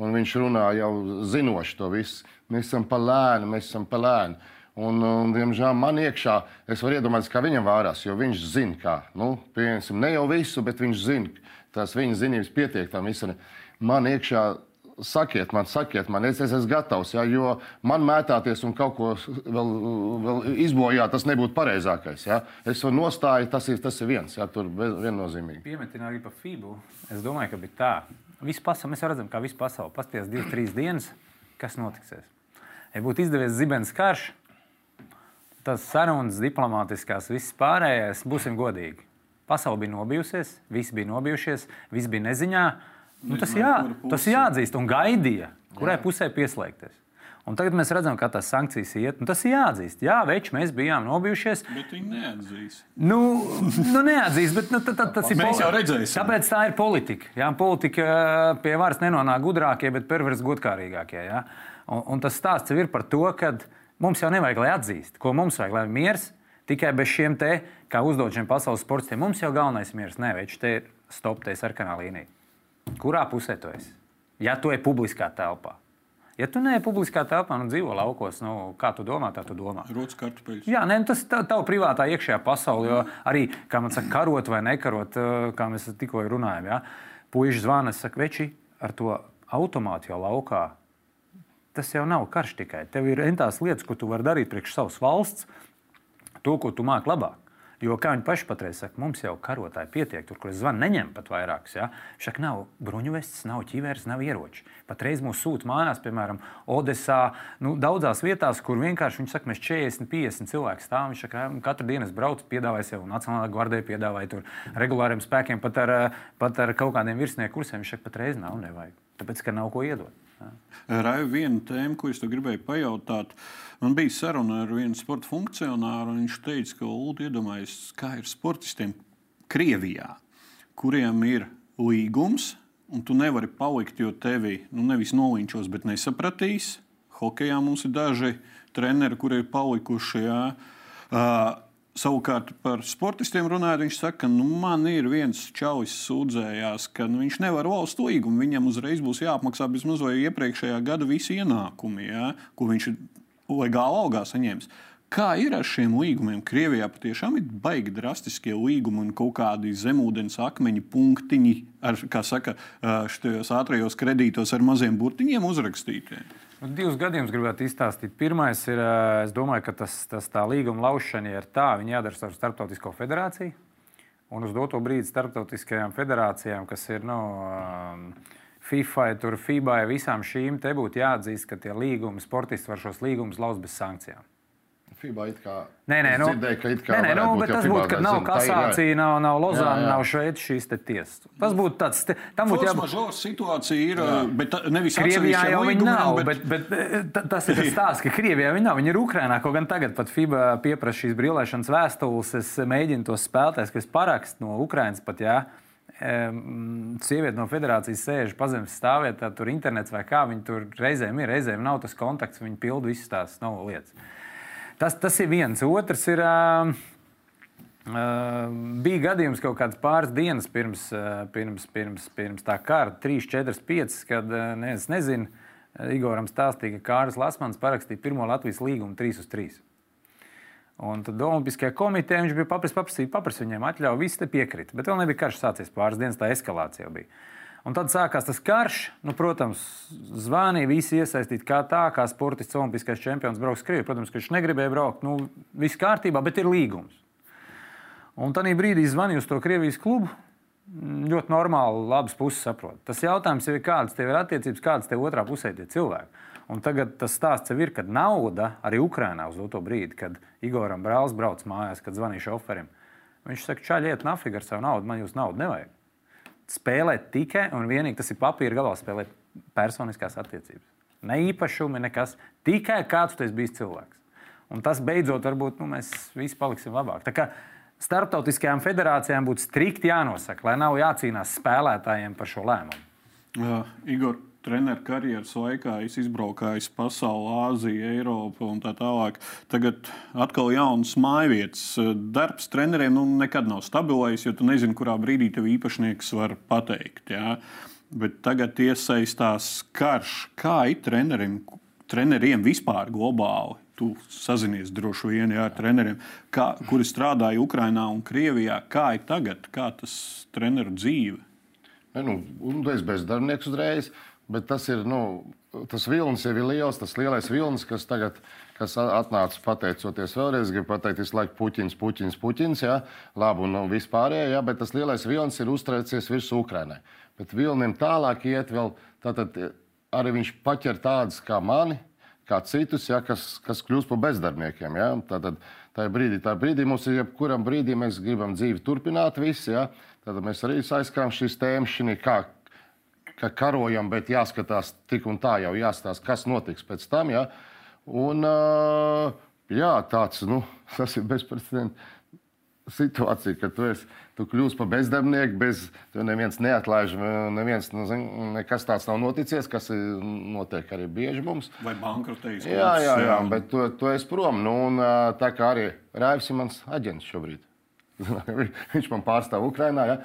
un viņš runā jau zinoši to visu. Mēs esam pa lēni, mēs esam pa lēni. Un, un, diemžēl man iekšā, es varu iedomāties, kā viņam vārās, jo viņš zina, kā. Nu, pieņemsim, ne jau visu, bet viņš zina, tās viņa zinības pietiek tam visam. Man iekšā sakiet man, sakiet man, es, es esmu gatavs, ja, jo man mētāties un kaut ko vēl, vēl izbojāt, tas nebūtu pareizākais. Ja. Es varu nostāju, tas ir, tas ir viens, ja, tur viennozīmīgi. Piemetināt arī par FIBU. Es domāju, ka bija tā. Visu pasauli, mēs redzam, kā visu pasauli. Pasties divas, trīs dienas, kas notiksies. Ja būtu izdevies zibens karš, tas sarunas, diplomātiskās, viss pārējais, būsim godīgi. Pasaule bija nobijusies, visi bija nobijušies, viss bija neziņā. Nu, tas, jā, tas jāatzīst un gaidīja, kurai jā. pusē pieslēgties. Un tagad mēs redzam, kā tās sankcijas iet. Nu, tas ir jāatzīst. Jā, veči, mēs bijām nobijušies. Bet viņi neatzīs. Nu, nu neatzīs, bet nu, t, t, tas ir mēs jau redzēsim. Tāpēc tā ir politika. Jā, politika pie varas nenonāk gudrākie, bet perversi godkārīgākie. Jā. Un, un tas stāsts ir par to, ka Mums jau nevajag, lai atzīst, ko mums vajag, lai ir miers. Tikai bez šiem te, kā uzdod šiem pasaules sportistiem, mums jau galvenais ir miers. Nē, viņš te ir stop, te ir sarkanā līnija. Kurā pusē tu esi? Ja tu esi publiskā telpā. Ja tu neesi publiskā telpā, nu dzīvo laukos, nu, kā tu domā, tā tu domā. Rotas kartupeļus. Jā, nē, nu tas ir tavs privātā iekšējā pasaule. Jo arī, kā man saka, karot vai nekarot, kā mēs tikko runājām, ja? puikas zvana, saka, veči ar to automātu jau laukā tas jau nav karš tikai. Tev ir entās lietas, ko tu vari darīt priekš savas valsts, to, ko tu māki labāk. Jo, kā viņi paši patreiz saka, mums jau karotāji pietiek, tur, kur es zvanu, neņem pat vairākus. Ja? Šak nav bruņuvests, nav ķīveres, nav ieroči. Patreiz mūs sūta mājās, piemēram, Odesā, nu, daudzās vietās, kur vienkārši viņi saka, mēs 40, 50 cilvēku stāvam. Viņš saka, katru dienu es braucu, piedāvāju sev Nacionālajā gvardijā, piedāvāju tur regulāriem spēkiem, pat ar, pat ar kaut kādiem virsnieku kursiem. Viņš saka, patreiz nav, nevajag. Tāpēc, ka nav ko iedot. Raiva, viena tēma, ko es gribēju pajautāt. Man bija saruna ar vienu sporta funkcionāru, un viņš teica, ka Ulu iedomājas, kā ir sportistiem Krievijā, kuriem ir līgums, un tu nevari palikt, jo tevi nu, nevis noliņķos, bet nesapratīs. Hokejā mums ir daži treneri, kuri ir palikuši. Jā. Uh, Savukārt par sportistiem runājot, viņš saka, ka nu, man ir viens čalis sūdzējās, ka nu, viņš nevar valsts līgumu. Viņam uzreiz būs jāapmaksā vismaz vai iepriekšējā gada visi ienākumi, ja, ko viņš ir legāli algā saņēmis. Kā ir ar šiem līgumiem? Krievijā patiešām ir baigi drastiskie līgumi un kaut kādi zemūdens akmeņi, punktiņi, ar, kā saka, šajos ātrajos kredītos ar maziem burtiņiem uzrakstītiem. Nu, divus gadījumus gribētu izstāstīt. Pirmais ir, es domāju, ka tas, tas tā līguma laušana ir tā, viņi jādara ar Startautisko federāciju. Un uz doto brīdi starptautiskajām federācijām, kas ir nu, FIFA, tur FIBA, visām šīm te būtu jāatzīst, ka tie līgumi, sportisti var šos līgumus lauzt bez sankcijām. FIBA it kā. Nē, nē, nu, dzirdēju, ka it kā. Nē, nē, nu, bet tas būtu, ka nav jā. kasācija, nav, nav Lozāna, Jā, jā. nav Šveicis šīs tiesas. Tas būtu tāds, tam būtu jābūt. majeure situācija ir, bet tā- nevis Krievijā jau viņi nav, bet- bet, bet, bet ta- tas ir tas stāsts, ka Krievijā viņi nav. Viņi ir Ukrainā, kaut gan tagad pat FIBA pieprasa šīs brīvlaišanas vēstules. Es mēģinu tos spēlētājus, kas parakst no Ukrainas pat, jā. Em, Sieviete no federācijas sēž pazemes stāvvietā, tur internets vai kā. Viņi tur reizēm ir, reizēm nav tas kontakts, viņi pilda visas tās nav lietas. Tas, tas ir viens. Otrs ir. Uh, bija gadījums kaut kādas pāris dienas pirms, uh, pirms, pirms, pirms tā kara, 3, 4, 5, kad uh, ne, es nezinu, Igoram stāstīja, ka Kārs Lasmans parakstīja pirmo Latvijas līgumu 3 uz 3. Un tad Olimpiskajā komitejā viņš bija paprastis, paprasīt, paprasīt viņiem atļauju, visi te piekrita. Bet vēl nebija karš sācies pāris dienas, tā eskalācija bija. Un tad sākās tas karš. Nu, protams, zvanīja visi iesaistīti kā tā, kā sportists, olimpiskais čempions brauks Krievijā. Protams, ka viņš negribēja braukt. Nu, viss kārtībā, bet ir līgums. Un tajā brīdī zvanīju uz to Krievijas klubu. Ļoti normāli, labas puses saprot. Tas jautājums jau ir, kādas tev ir attiecības, kādas tev otrā pusē tie cilvēki. Un tagad tas stāsts ir, kad nauda arī Ukrainā uz to brīdi, kad Igoram brālis brauc mājās, kad zvanīja šoferim. Viņš saka, čaļiet, nafig ar savu naudu, man jūs naudu nevajag. Spēlēt tikai un vienīgi tas ir papīra galā, spēlēt personiskās attiecības. Ne īpašumi, nekas. Tikai kāds esi bijis cilvēks. Un tas beidzot, varbūt nu, mēs visi paliksim labāk. Tā kā starptautiskajām federācijām būtu strikti jānosaka, lai nav jācīnās spēlētājiem par šo lēmumu. Jā, Igor, treneru karjeras laikā es izbraukāju pasauli, Āziju, Eiropu un tā tālāk. Tagad atkal jaunas mājvietas. Darbs treneriem nu, nekad nav stabilais, jo tu nezini, kurā brīdī tev īpašnieks var pateikt. Jā. Bet tagad iesaistās karš. Kā ir trenerim, treneriem vispār globāli? Tu sazinies droši vien jā, ar treneriem, kā, kuri strādāja Ukrajinā un Krievijā. Kā ir tagad, kā tas treneru dzīve? Ne, nu, un esi bezdarbnieks uzreiz, bet tas ir. Nu, Tas vilnis jau ir liels, tas lielais vilnis, kas tagad kas atnāca pateicoties vēlreiz. Gribu pateikt, visu laiku puķins, puķins, puķins, jā, labi un nu, vispārējie, jā, bet tas lielais vilnis ir uztraucies virsū Ukrainai. Bet vilnim tālāk iet vēl, tātad arī viņš paķer tādus kā mani, kā citus, ja, kas, kas kļūst par bezdarbniekiem. Ja. Tātad tajā brīdī, tajā brīdī mums ir jebkurā brīdī, mēs gribam dzīvi turpināt, visi, ja. tad mēs arī aizskām šīs tēmas, šī kā, ka karojam, bet jāskatās tik un tā jau jāstāsta, kas notiks pēc tam. Ja. Un, uh, jā, tāds, nu, tas ir bezprecedenta situācija, ka tu, esi, tu kļūsi par bezdarbnieku, bez tevis neviens neatlaiž, neviens, nu, zin, nekas tāds nav noticies, kas ir, notiek arī bieži mums. Vai bankrotējis? Jā, jā, jā, bet tu, tu esi prom. Nu, un, tā kā arī Raivs ir mans aģents šobrīd. Viņš man pārstāv Ukrajinā. Ja?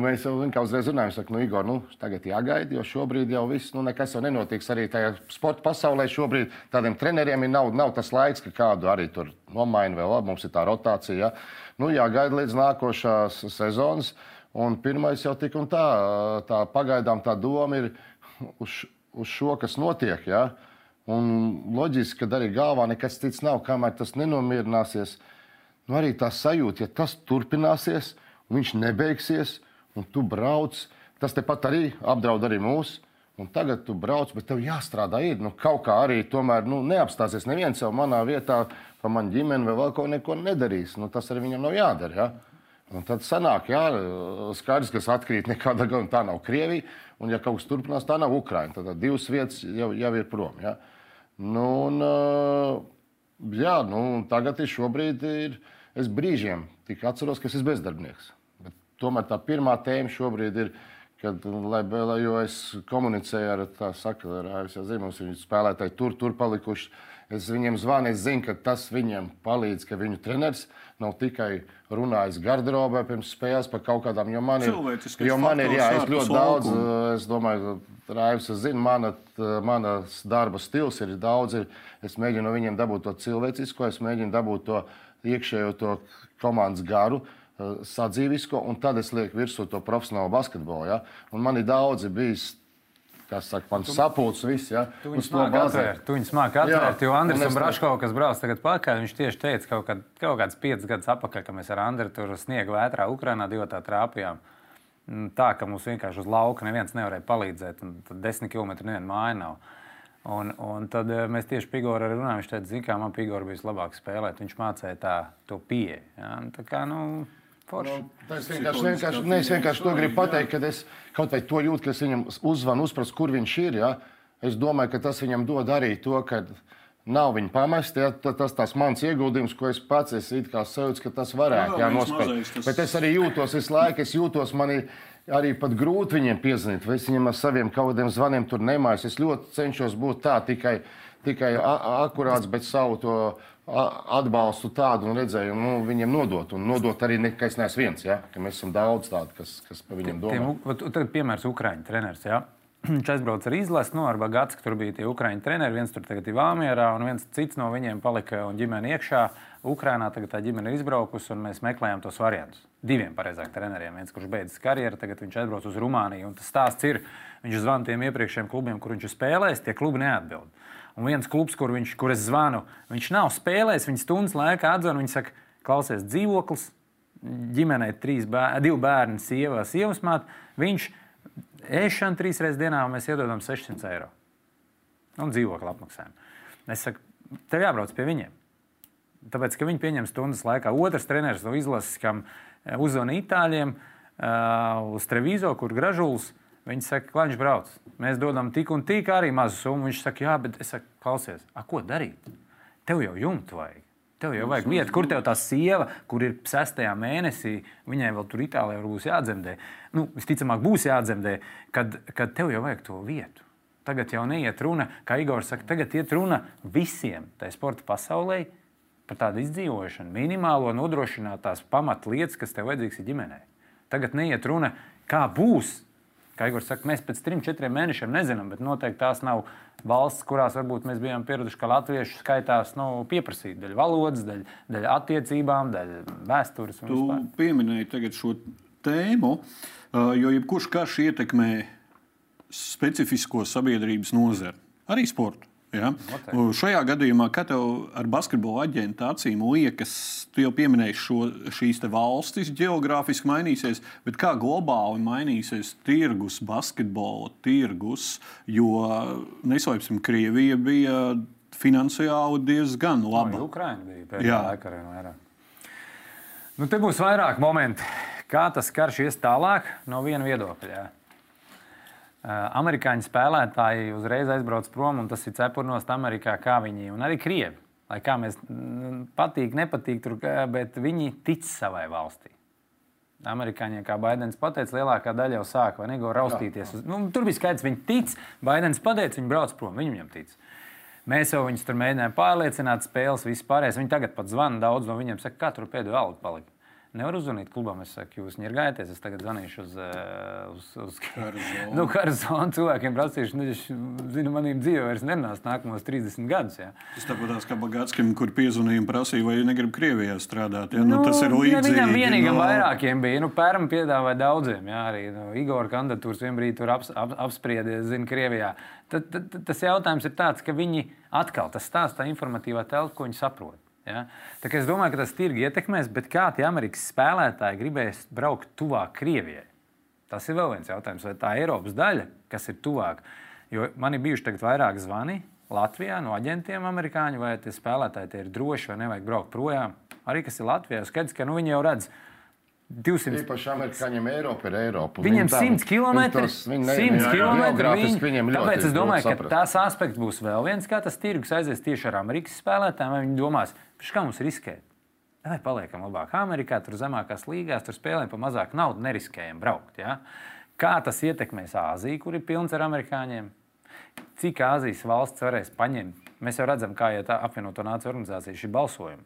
Mēs jau kā uzreiz runājam, saka, nu, Igor, nu, tagad jāgaida, jo šobrīd jau viss, nu, nekas jau nenotiks. Arī tajā sporta pasaulē šobrīd tādiem treneriem ir nav, nav tas laiks, ka kādu arī tur nomaina vēl. Labi, mums ir tā rotācija. Ja? Nu, jāgaida līdz nākošās sezonas. Un pirmais jau tik un tā, tā pagaidām tā doma ir uz, uz šo, kas notiek. Ja? Un loģiski, ka arī galvā nekas cits nav, kamēr tas nenomierināsies. Nu, arī tā sajūta, ja tas turpināsies, un viņš nebeigsies, un tu brauc, tas tepat arī apdraud arī mūs. Un tagad tu brauc, bet tev jāstrādā. Ir. Nu, kaut kā arī tomēr nu, neapstāsies. Neviens jau manā vietā, pa manu ģimeni vai vēl ko neko nedarīs. Nu, tas arī viņam nav jādara. Ja? Un tad sanāk, jā, skaidrs, kas atkrīt nekādā gadījumā. Tā nav Krievija, un ja kaut kas turpinās, tā nav Ukraina. Tad divas vietas jau, jau ir prom. Ja? Nu, un, uh, jā, nu, tagad ir šobrīd ir, es brīžiem tik atceros, ka es esmu bezdarbnieks. Bet tomēr tā pirmā tēma šobrīd ir, kad, lai, lai, es komunicēju ar saka, ar ASV Ziemassvētku, viņi spēlētāji tur, tur palikuši. Es viņiem zvanu, es zinu, ka tas viņiem palīdz, ka viņu treneris nav tikai runājis garderobē pirms spēles par kaut kādām, jo man ir, jo man ir, jā, es ļoti daudz, laukuma. es domāju, Raivs, es zinu, mana, manas darba stils ir daudz, ir, es mēģinu no viņiem dabūt to cilvēcisko, es mēģinu dabūt to iekšējo to komandas garu, eh, sadzīvisko, un tad es lieku virsū to profesionālo basketbolu. Ja? Un man ir daudzi bijis kas saka, man sapulcs viss. Ja, Tu viņus māki atvērt, tu viņus māki atvērt, jo Andris un Braško, kas brauc tagad pakaļ, viņš tieši teica kaut, kad, kaut kāds piecus gadus atpakaļ, ka mēs ar Andriu tur sniegu vētrā Ukrainā divi tā trāpījām. Mm, Tā, ka mums vienkārši uz lauka neviens nevarēja palīdzēt, un tad desmit km neviena māja nav. Un, un tad eh, mēs tieši Pigoru arī runājām. Viņš teica, zina, kā man Pigoru bija labāk spēlēt. Viņš mācīja tā, to pieeju. Ja? Un Tā kā, nu. Nu, es vienkārši, vienkārši, ne, es vienkārši to gribu pateikt, ka es kaut vai to jūtu, ka es viņam uzzvanu, uzprasu, kur viņš ir. Ja? Es domāju, ka tas viņam dod arī to, ka nav viņa pamest. Ja? Ta- Tas tas mans ieguldījums, ko es pats kā sajūts, ka tas varētu Jā, jā, nospēlēt. tas- Bet es arī jūtos visu laiku, es jūtos manī. Arī pat grūti viņiem piezvanīt, vai es viņiem ar saviem kaut kādiem zvaniem tur nemājas. Es ļoti cenšos būt tā, tikai, tikai akurāts, bet savu to atbalstu tādu un redzējumu nu, viņiem nodot. Un nodot arī, ne, ka es neesmu viens, ja? ka mēs esam daudz tādu, kas, kas par viņiem domā. Tiem, Tagad, piemērs, Ukrāņu treneris. Ja? Viņš aizbrauca ar izlasi, no ar Bagāts, tur bija tie Ukrāņu treneri. Viens tur tagad ir Vāmjerā, un viens cits no viņiem palika un ģimene iekšā. Ukrānā tagad tā ģimene ir izbraukusi, un mēs meklējām tos variantus. Diviem pareizāk treneriem. Viens, kurš beidzis karjeru, tagad viņš aizbrauc uz Rumāniju. Un tas stāsts ir, viņš zvana tiem iepriekšējiem klubiem, kur viņš ir spēlējis, tie klubi neatbild. Un viens klubs, kur, viņš, kur es zvanu, viņš nav spēlējis, viņš stundas laikā atzvana, viņš saka, klausies, dzīvoklis, ģimenei trīs bērni, divi bērni, sieva, sievas māte. Viņš ēšana trīs reizes dienā, mēs iedodam 600 eiro. Un dzīvokli apmaksājam. Es saku, tev jābrauc pie viņiem. Tāpēc, ka viņi pieņem stundas laikā. Otrs treneris no izlases, kam eh, uzzvanīja itāļiem uh, uz Trevizo, kur gražulis. Viņi saka, ka viņš brauc. Mēs dodam tik un tik arī mazu summu. Viņš saka, jā, bet es saku, klausies, a, ko darīt? Tev jau jumtu vajag. Tev jau vajag vietu, kur tev tā sieva, kur ir sestajā mēnesī, viņai vēl tur Itālijā būs jādzemdē. Nu, visticamāk, būs jādzemdē, kad, kad tev jau vajag to vietu. Tagad jau neiet runa, kā Igors saka, tagad iet runa visiem tajā sporta pasaulē par tādu izdzīvošanu, minimālo nodrošināt tās pamatlietas, kas tev vajadzīgas ģimenei. Tagad neiet runa, kā būs. Kā Igors saka, mēs pēc trim, četriem mēnešiem nezinām, bet noteikti tās nav valsts, kurās varbūt mēs bijām pieraduši, ka latviešu skaitās nu, pieprasīt daļu valodas, daļu, daļu attiecībām, daļu vēstures. Tu vispār. pieminēji šo tēmu, uh, jo jebkurš karš ietekmē specifisko sabiedrības nozari, arī sportu. Ja? Šajā gadījumā, kad tev ar basketbola aģentu acīm liekas, tu jau pieminēji šo, šīs valstis geogrāfiski mainīsies, bet kā globāli mainīsies tirgus, basketbola tirgus, jo neslēpsim, Krievija bija finansiāli diezgan laba. Arī Ukraiņa bija Jā. pēdējā laikā. arī vairāk. Nu, te būs vairāk momenti, kā tas karš ies tālāk no viena viedokļa. Jā. Uh, Amerikāņu spēlētāji uzreiz aizbrauc prom, un tas ir cepurnos Amerikā, kā viņi un arī Krievi. Lai kā mēs patīk, nepatīk, tur, bet viņi tic savai valstī. Amerikāņiem, kā Baidens pateica, lielākā daļa jau sāk vai nego raustīties. Uz, nu, tur bija skaidrs, viņi tic. Baidens pateica, viņi brauc prom, viņi viņam tic. Mēs jau viņus tur mēģinājām pārliecināt, spēles vispārējais. Viņi tagad pat zvana daudz no viņiem, saka, kā tur pēdējā alga palika. Nevar uzzvanīt klubam, es saku, jūs ņirgājieties, es tagad zvanīšu uz, eh, uz, uz nu, Karzonu. Cilvēkiem prasīšu, nu, viņš zina, manīm dzīvē vairs nenās nākamos 30 gadus. Ja. Tas tāpat kā Bagātskim, kur piezvanīja un prasīja, vai negrib Krievijā strādāt. Ja? Nu, tas ir līdzīgi. Viņam vienīgam nu, vairākiem bija. Nu, Pērm piedāvāja daudziem. Jā, arī nu, Igor kandidatūras vienbrīd tur aps, ap, apspriedīja, zina, Krievijā. Tad, tad, tad tas jautājums ir tāds, ka viņi atkal tas stāsta tā informatīvā telpa, ko viņi saprot. Ja? Es domāju, ka tas tirgi ietekmēs, bet kā tie Amerikas spēlētāji gribēs braukt tuvāk Krievijai? Tas ir vēl viens jautājums, vai tā Eiropas daļa, kas ir tuvāk. Jo man ir bijuši vairāk zvani Latvijā no aģentiem, amerikāņu, vai tie spēlētāji tie ir droši, vai nevajag braukt projām. Arī kas ir Latvijā, skaidrs, ka nu, viņi jau redz 200 Īpaši amerikāņiem Eiropa ir Eiropa. Viņiem Viņi tā- 100 km. viņi tos- viņi ne- 100 jā, km. geogrāfiski viņiem ļoti Tāpēc es domāju, ka saprast. tas aspekts būs vēl viens, kā tas tirgus aizies tieši ar Amerikas spēlētājiem. Viņi domās, "Pš, kā mums riskēt. Vai paliekam labāk Amerikā, tur zemākās līgās, tur spēlējam par mazāku naudu, neriskējam braukt. Ja? Kā tas ietekmēs Āziju, kur ir pilns ar amerikāņiem? Cik Āzijas valsts varēs paņemt? Mēs jau redzam, kā iet apvienoto nāciju organizācija šī balsojuma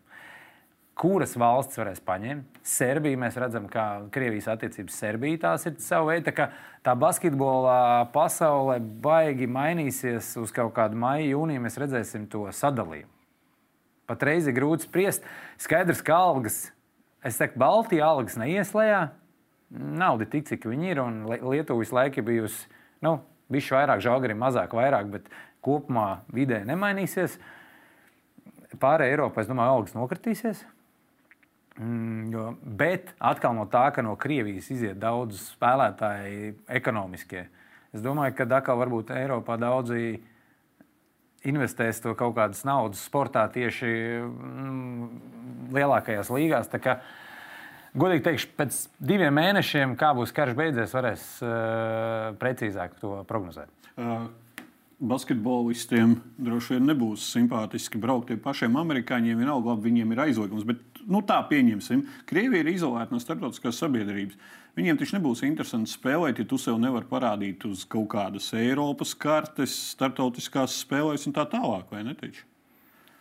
kuras valsts varēs paņemt. Serbija, mēs redzam, ka Krievijas attiecības Serbija tās ir sava veida. Tā, kā tā basketbolā pasaulē baigi mainīsies uz kaut kādu maiju, jūniju. Mēs redzēsim to sadalījumu. Patreiz ir grūti spriest. Skaidrs, ka algas, es teiktu, Baltijas algas neies lejā. Nauda tik, cik viņi ir, un Li- Lietuva visu laiku bijusi. Nu, Viņš vairāk, žāgarim mazāk, vairāk, bet kopumā vidē nemainīsies. Pārējā Eiropā, es domāju, algas nokritīsies. Mm, jo, bet atkal no tā, ka no Krievijas iziet daudz spēlētāji ekonomiskie. Es domāju, ka atkal varbūt Eiropā daudzi investēs to kaut kādas naudas sportā tieši mm, lielākajās līgās. Kā, godīgi teikšu, pēc diviem mēnešiem, kā būs karš beidzies, varēs uh, precīzāk to prognozēt. Uh. Basketbolistiem droši vien nebūs simpātiski braukt pie pašiem amerikāņiem. Vienalga, labi, viņiem ir aizliegums, bet nu, tā pieņemsim. Krievija ir izolēta no starptautiskās sabiedrības. Viņiem taču nebūs interesanti spēlēt, ja tu sev nevari parādīt uz kaut kādas Eiropas kartes, starptautiskās spēlēs un tā tālāk, vai ne? Taču?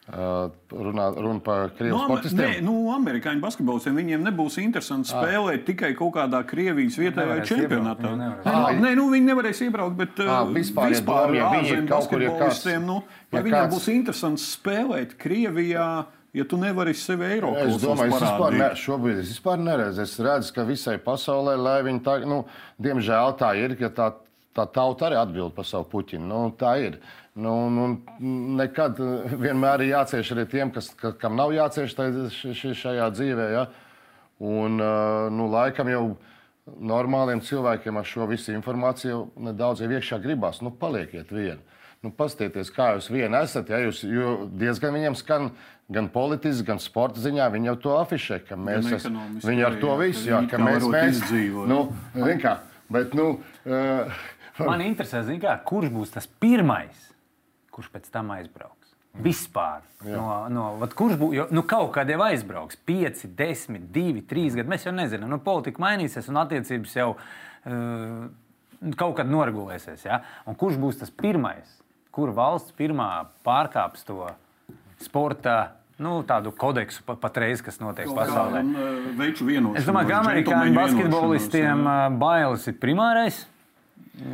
Uh, runā, runa par krievu no, sportistiem. Nē, nu, amerikāņu basketbolistiem viņiem nebūs interesanti spēlēt à. tikai kaut kādā Krievijas vietējā čempionātā. Nē, nē, nē, nu, viņi nevarēs iebraukt, bet à, vispār, vispār ja viņi ir kaut kur, ja kāds, nu, ja viņiem kāds... būs interesanti spēlēt Krievijā ja tu nevari sevi Eiropā Es domāju, es vispār, ne, šobrīd es vispār neredzu. Es redzu, ka visai pasaulē, lai viņi tā, nu, diemžēl tā ir, ka tā, tā tauta arī atbild par savu puķinu. Nu, tā ir. Nu, nu, nekad vienmēr ir jācieš arī tiem, kas, ka, kam nav jācieš šajā dzīvē. Ja? Un, nu, laikam jau normāliem cilvēkiem ar šo visu informāciju nedaudz iekšā gribās. Nu, palieciet vieni. Nu, Pastieties, kā jūs vieni esat. Ja jūs diezgan viņam skan gan politiski, gan sporta ziņā. Viņi jau to afišē, ka mēs esam. Viņi ar to visu, jā, ka mēs mēs nu, kā, bet, nu, uh, Man interesē, kā, kurš būs tas pirmais, kurš pēc tam aizbrauks. Vispār. Jā. No, no, vat, kurš būs? Nu, kaut kad jau aizbrauks. 5, 10, 2, 3 gadi. Mēs jau nezinām. Nu, politika mainīsies un attiecības jau uh, kaut kad noregulēsies. Ja? Un kurš būs tas pirmais? Kur valsts pirmā pārkāps to sporta nu, tādu kodeksu patreiz, kas notiek Kaut pasaulē. Uh, es domāju, ka amerikāņu basketbolistiem uh, bailes ir primārais.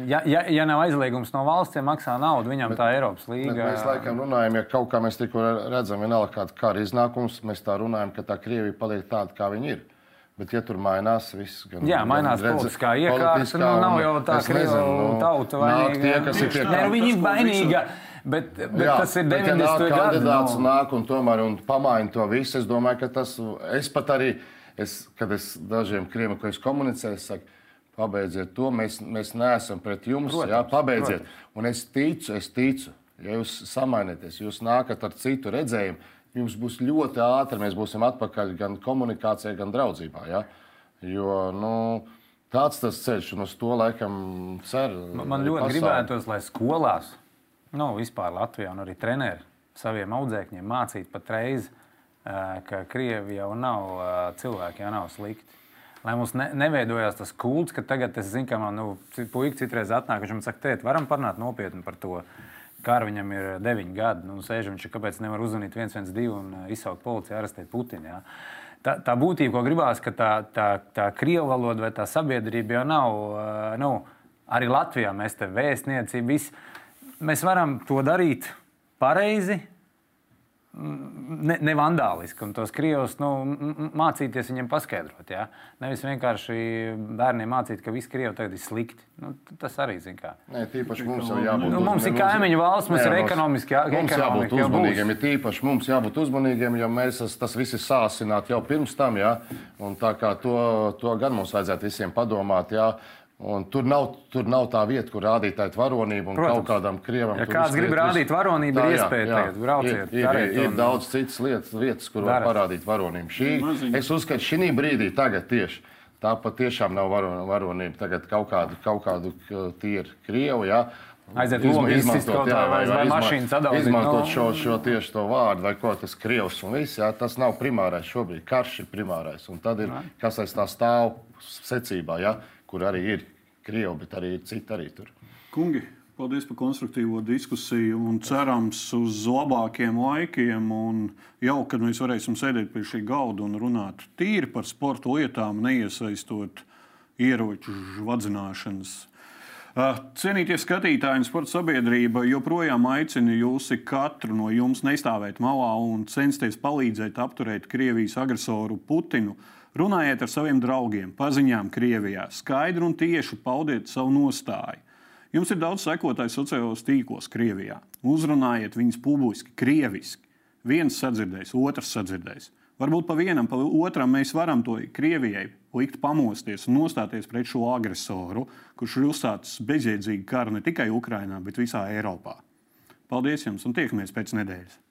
Ja, ja, ja nav aizliegums no valsts, ja maksā naudu, viņam bet, tā Eiropas līnija. Mēs laikam runājam, ja kaut kā mēs tikko redzam, vienalga kāda kara iznākums, mēs tā runājam, ka tā Krievija paliek tāda, kā viņa ir. Bet, ja tur mainās viss, gan Jā, mainās gan politiskā iekārta, nu, nav jau tā, ka nu, tauta vainīga. Tie, kas ir tie, ne, viņi ir vainīga. Bet, bet Jā, tas ir 90. gadsimta kandidāts no... nāk un tomēr un pamaina to visu. Es domāju, ka tas, es pat arī, es, kad es dažiem krieviem, ko es komunicēju, es saku, pabeidziet to, mēs, mēs neesam pret jums, protams, jā, pabeidziet. Protams. Un es ticu, es ticu, ja jūs samainieties, jūs nākat ar citu redzējumu, jums būs ļoti ātri, mēs būsim atpakaļ gan komunikācijā, gan draudzībā. Ja? Jo, nu, tāds tas ceļš, un uz to laikam cer. Man, man ļoti pasauli. gribētos, lai skolās nu, vispār Latvijā un arī treneri saviem audzēkņiem mācīt patreiz, ka Krievi jau nav cilvēki, jau nav slikti. Lai mums ne, neveidojās tas kults, ka tagad es zinu, ka man nu, puikas citreiz atnāk, viņš man saka, tēt, varam parunāt nopietni par to. Kāra viņam ir 9 gadi, nu, sēž viņš, kāpēc nevar uzzvanīt 112 un izsaukt policiju, arestēt Putinu. Ja? Tā, tā būtība, ko gribās, ka tā, tā, tā krievu valoda vai tā sabiedrība jau nav, nu, arī Latvijā mēs te vēstniecību, visi mēs varam to darīt pareizi, ne, ne vandāliski, un tos krievus nu, mācīties viņiem paskaidrot. Ja? Nevis vienkārši bērniem mācīt, ka visi krievi tagad ir slikti. Nu, tas arī zina, kā. Nē, tīpaši mums jau jābūt. Nu, mums ir kaimiņu valsts, mums ir ekonomiski jā, mums jābūt uzmanīgiem. Ir tīpaši mums jābūt uzmanīgiem, jo mēs tas viss ir sāsināts jau pirms tam. Ja? Un tā kā to, to gan mums vajadzētu visiem padomāt. Ja? Un tur nav, tur nav tā vieta, kur rādīt tādu varonību un Protams. kaut kādam krievam. Ja kāds grib rādīt varonību, tā, ir iespēja tagad brauciet. Ir, ir, ir, ir daudz citas lietas, vietas, kur Darat. var parādīt varonību. Šī, es uzskatu, šī brīdī, tagad tieši tā patiešām nav varonība. Tagad kaut kādu, kaut kādu tīru krievu. Jā, Aiziet Izma, izmantot, jā, vai, vai, vai izma, izmantot no. šo, šo tieši to vārdu, vai ko tas krievs un viss. Jā, tas nav primārais šobrīd. Karš ir primārais. Un tad ir, kas aiz tā stāv secībā, jā, kur arī ir Krievi, bet arī citi arī tur. Kungi, paldies par konstruktīvo diskusiju un cerams uz labākiem laikiem. Jau kad mēs varēsim sēdēt pie šī galda un runāt tīri par sporta lietām, neiesaistot ieroču vadzināšanas. Cienītie skatītāji, sporta sabiedrība joprojām aicina jūs katru no jums nestāvēt malā un censties palīdzēt apturēt Krievijas agresoru Putinu. Runājiet ar saviem draugiem, paziņām Krievijā, skaidri un tieši paudiet savu nostāju. Jums ir daudz sekotāju sociālajos tīklos Krievijā. Uzrunājiet viņus publiski, krieviski. Viens sadzirdēs, otrs sadzirdēs. Varbūt pa vienam, pa otram mēs varam to Krievijai likt pamosties un nostāties pret šo agresoru, kurš ir uzsācis bezjēdzīgu karu ne tikai Ukrajinā, bet visā Eiropā. Paldies jums un tiekamies pēc nedēļas!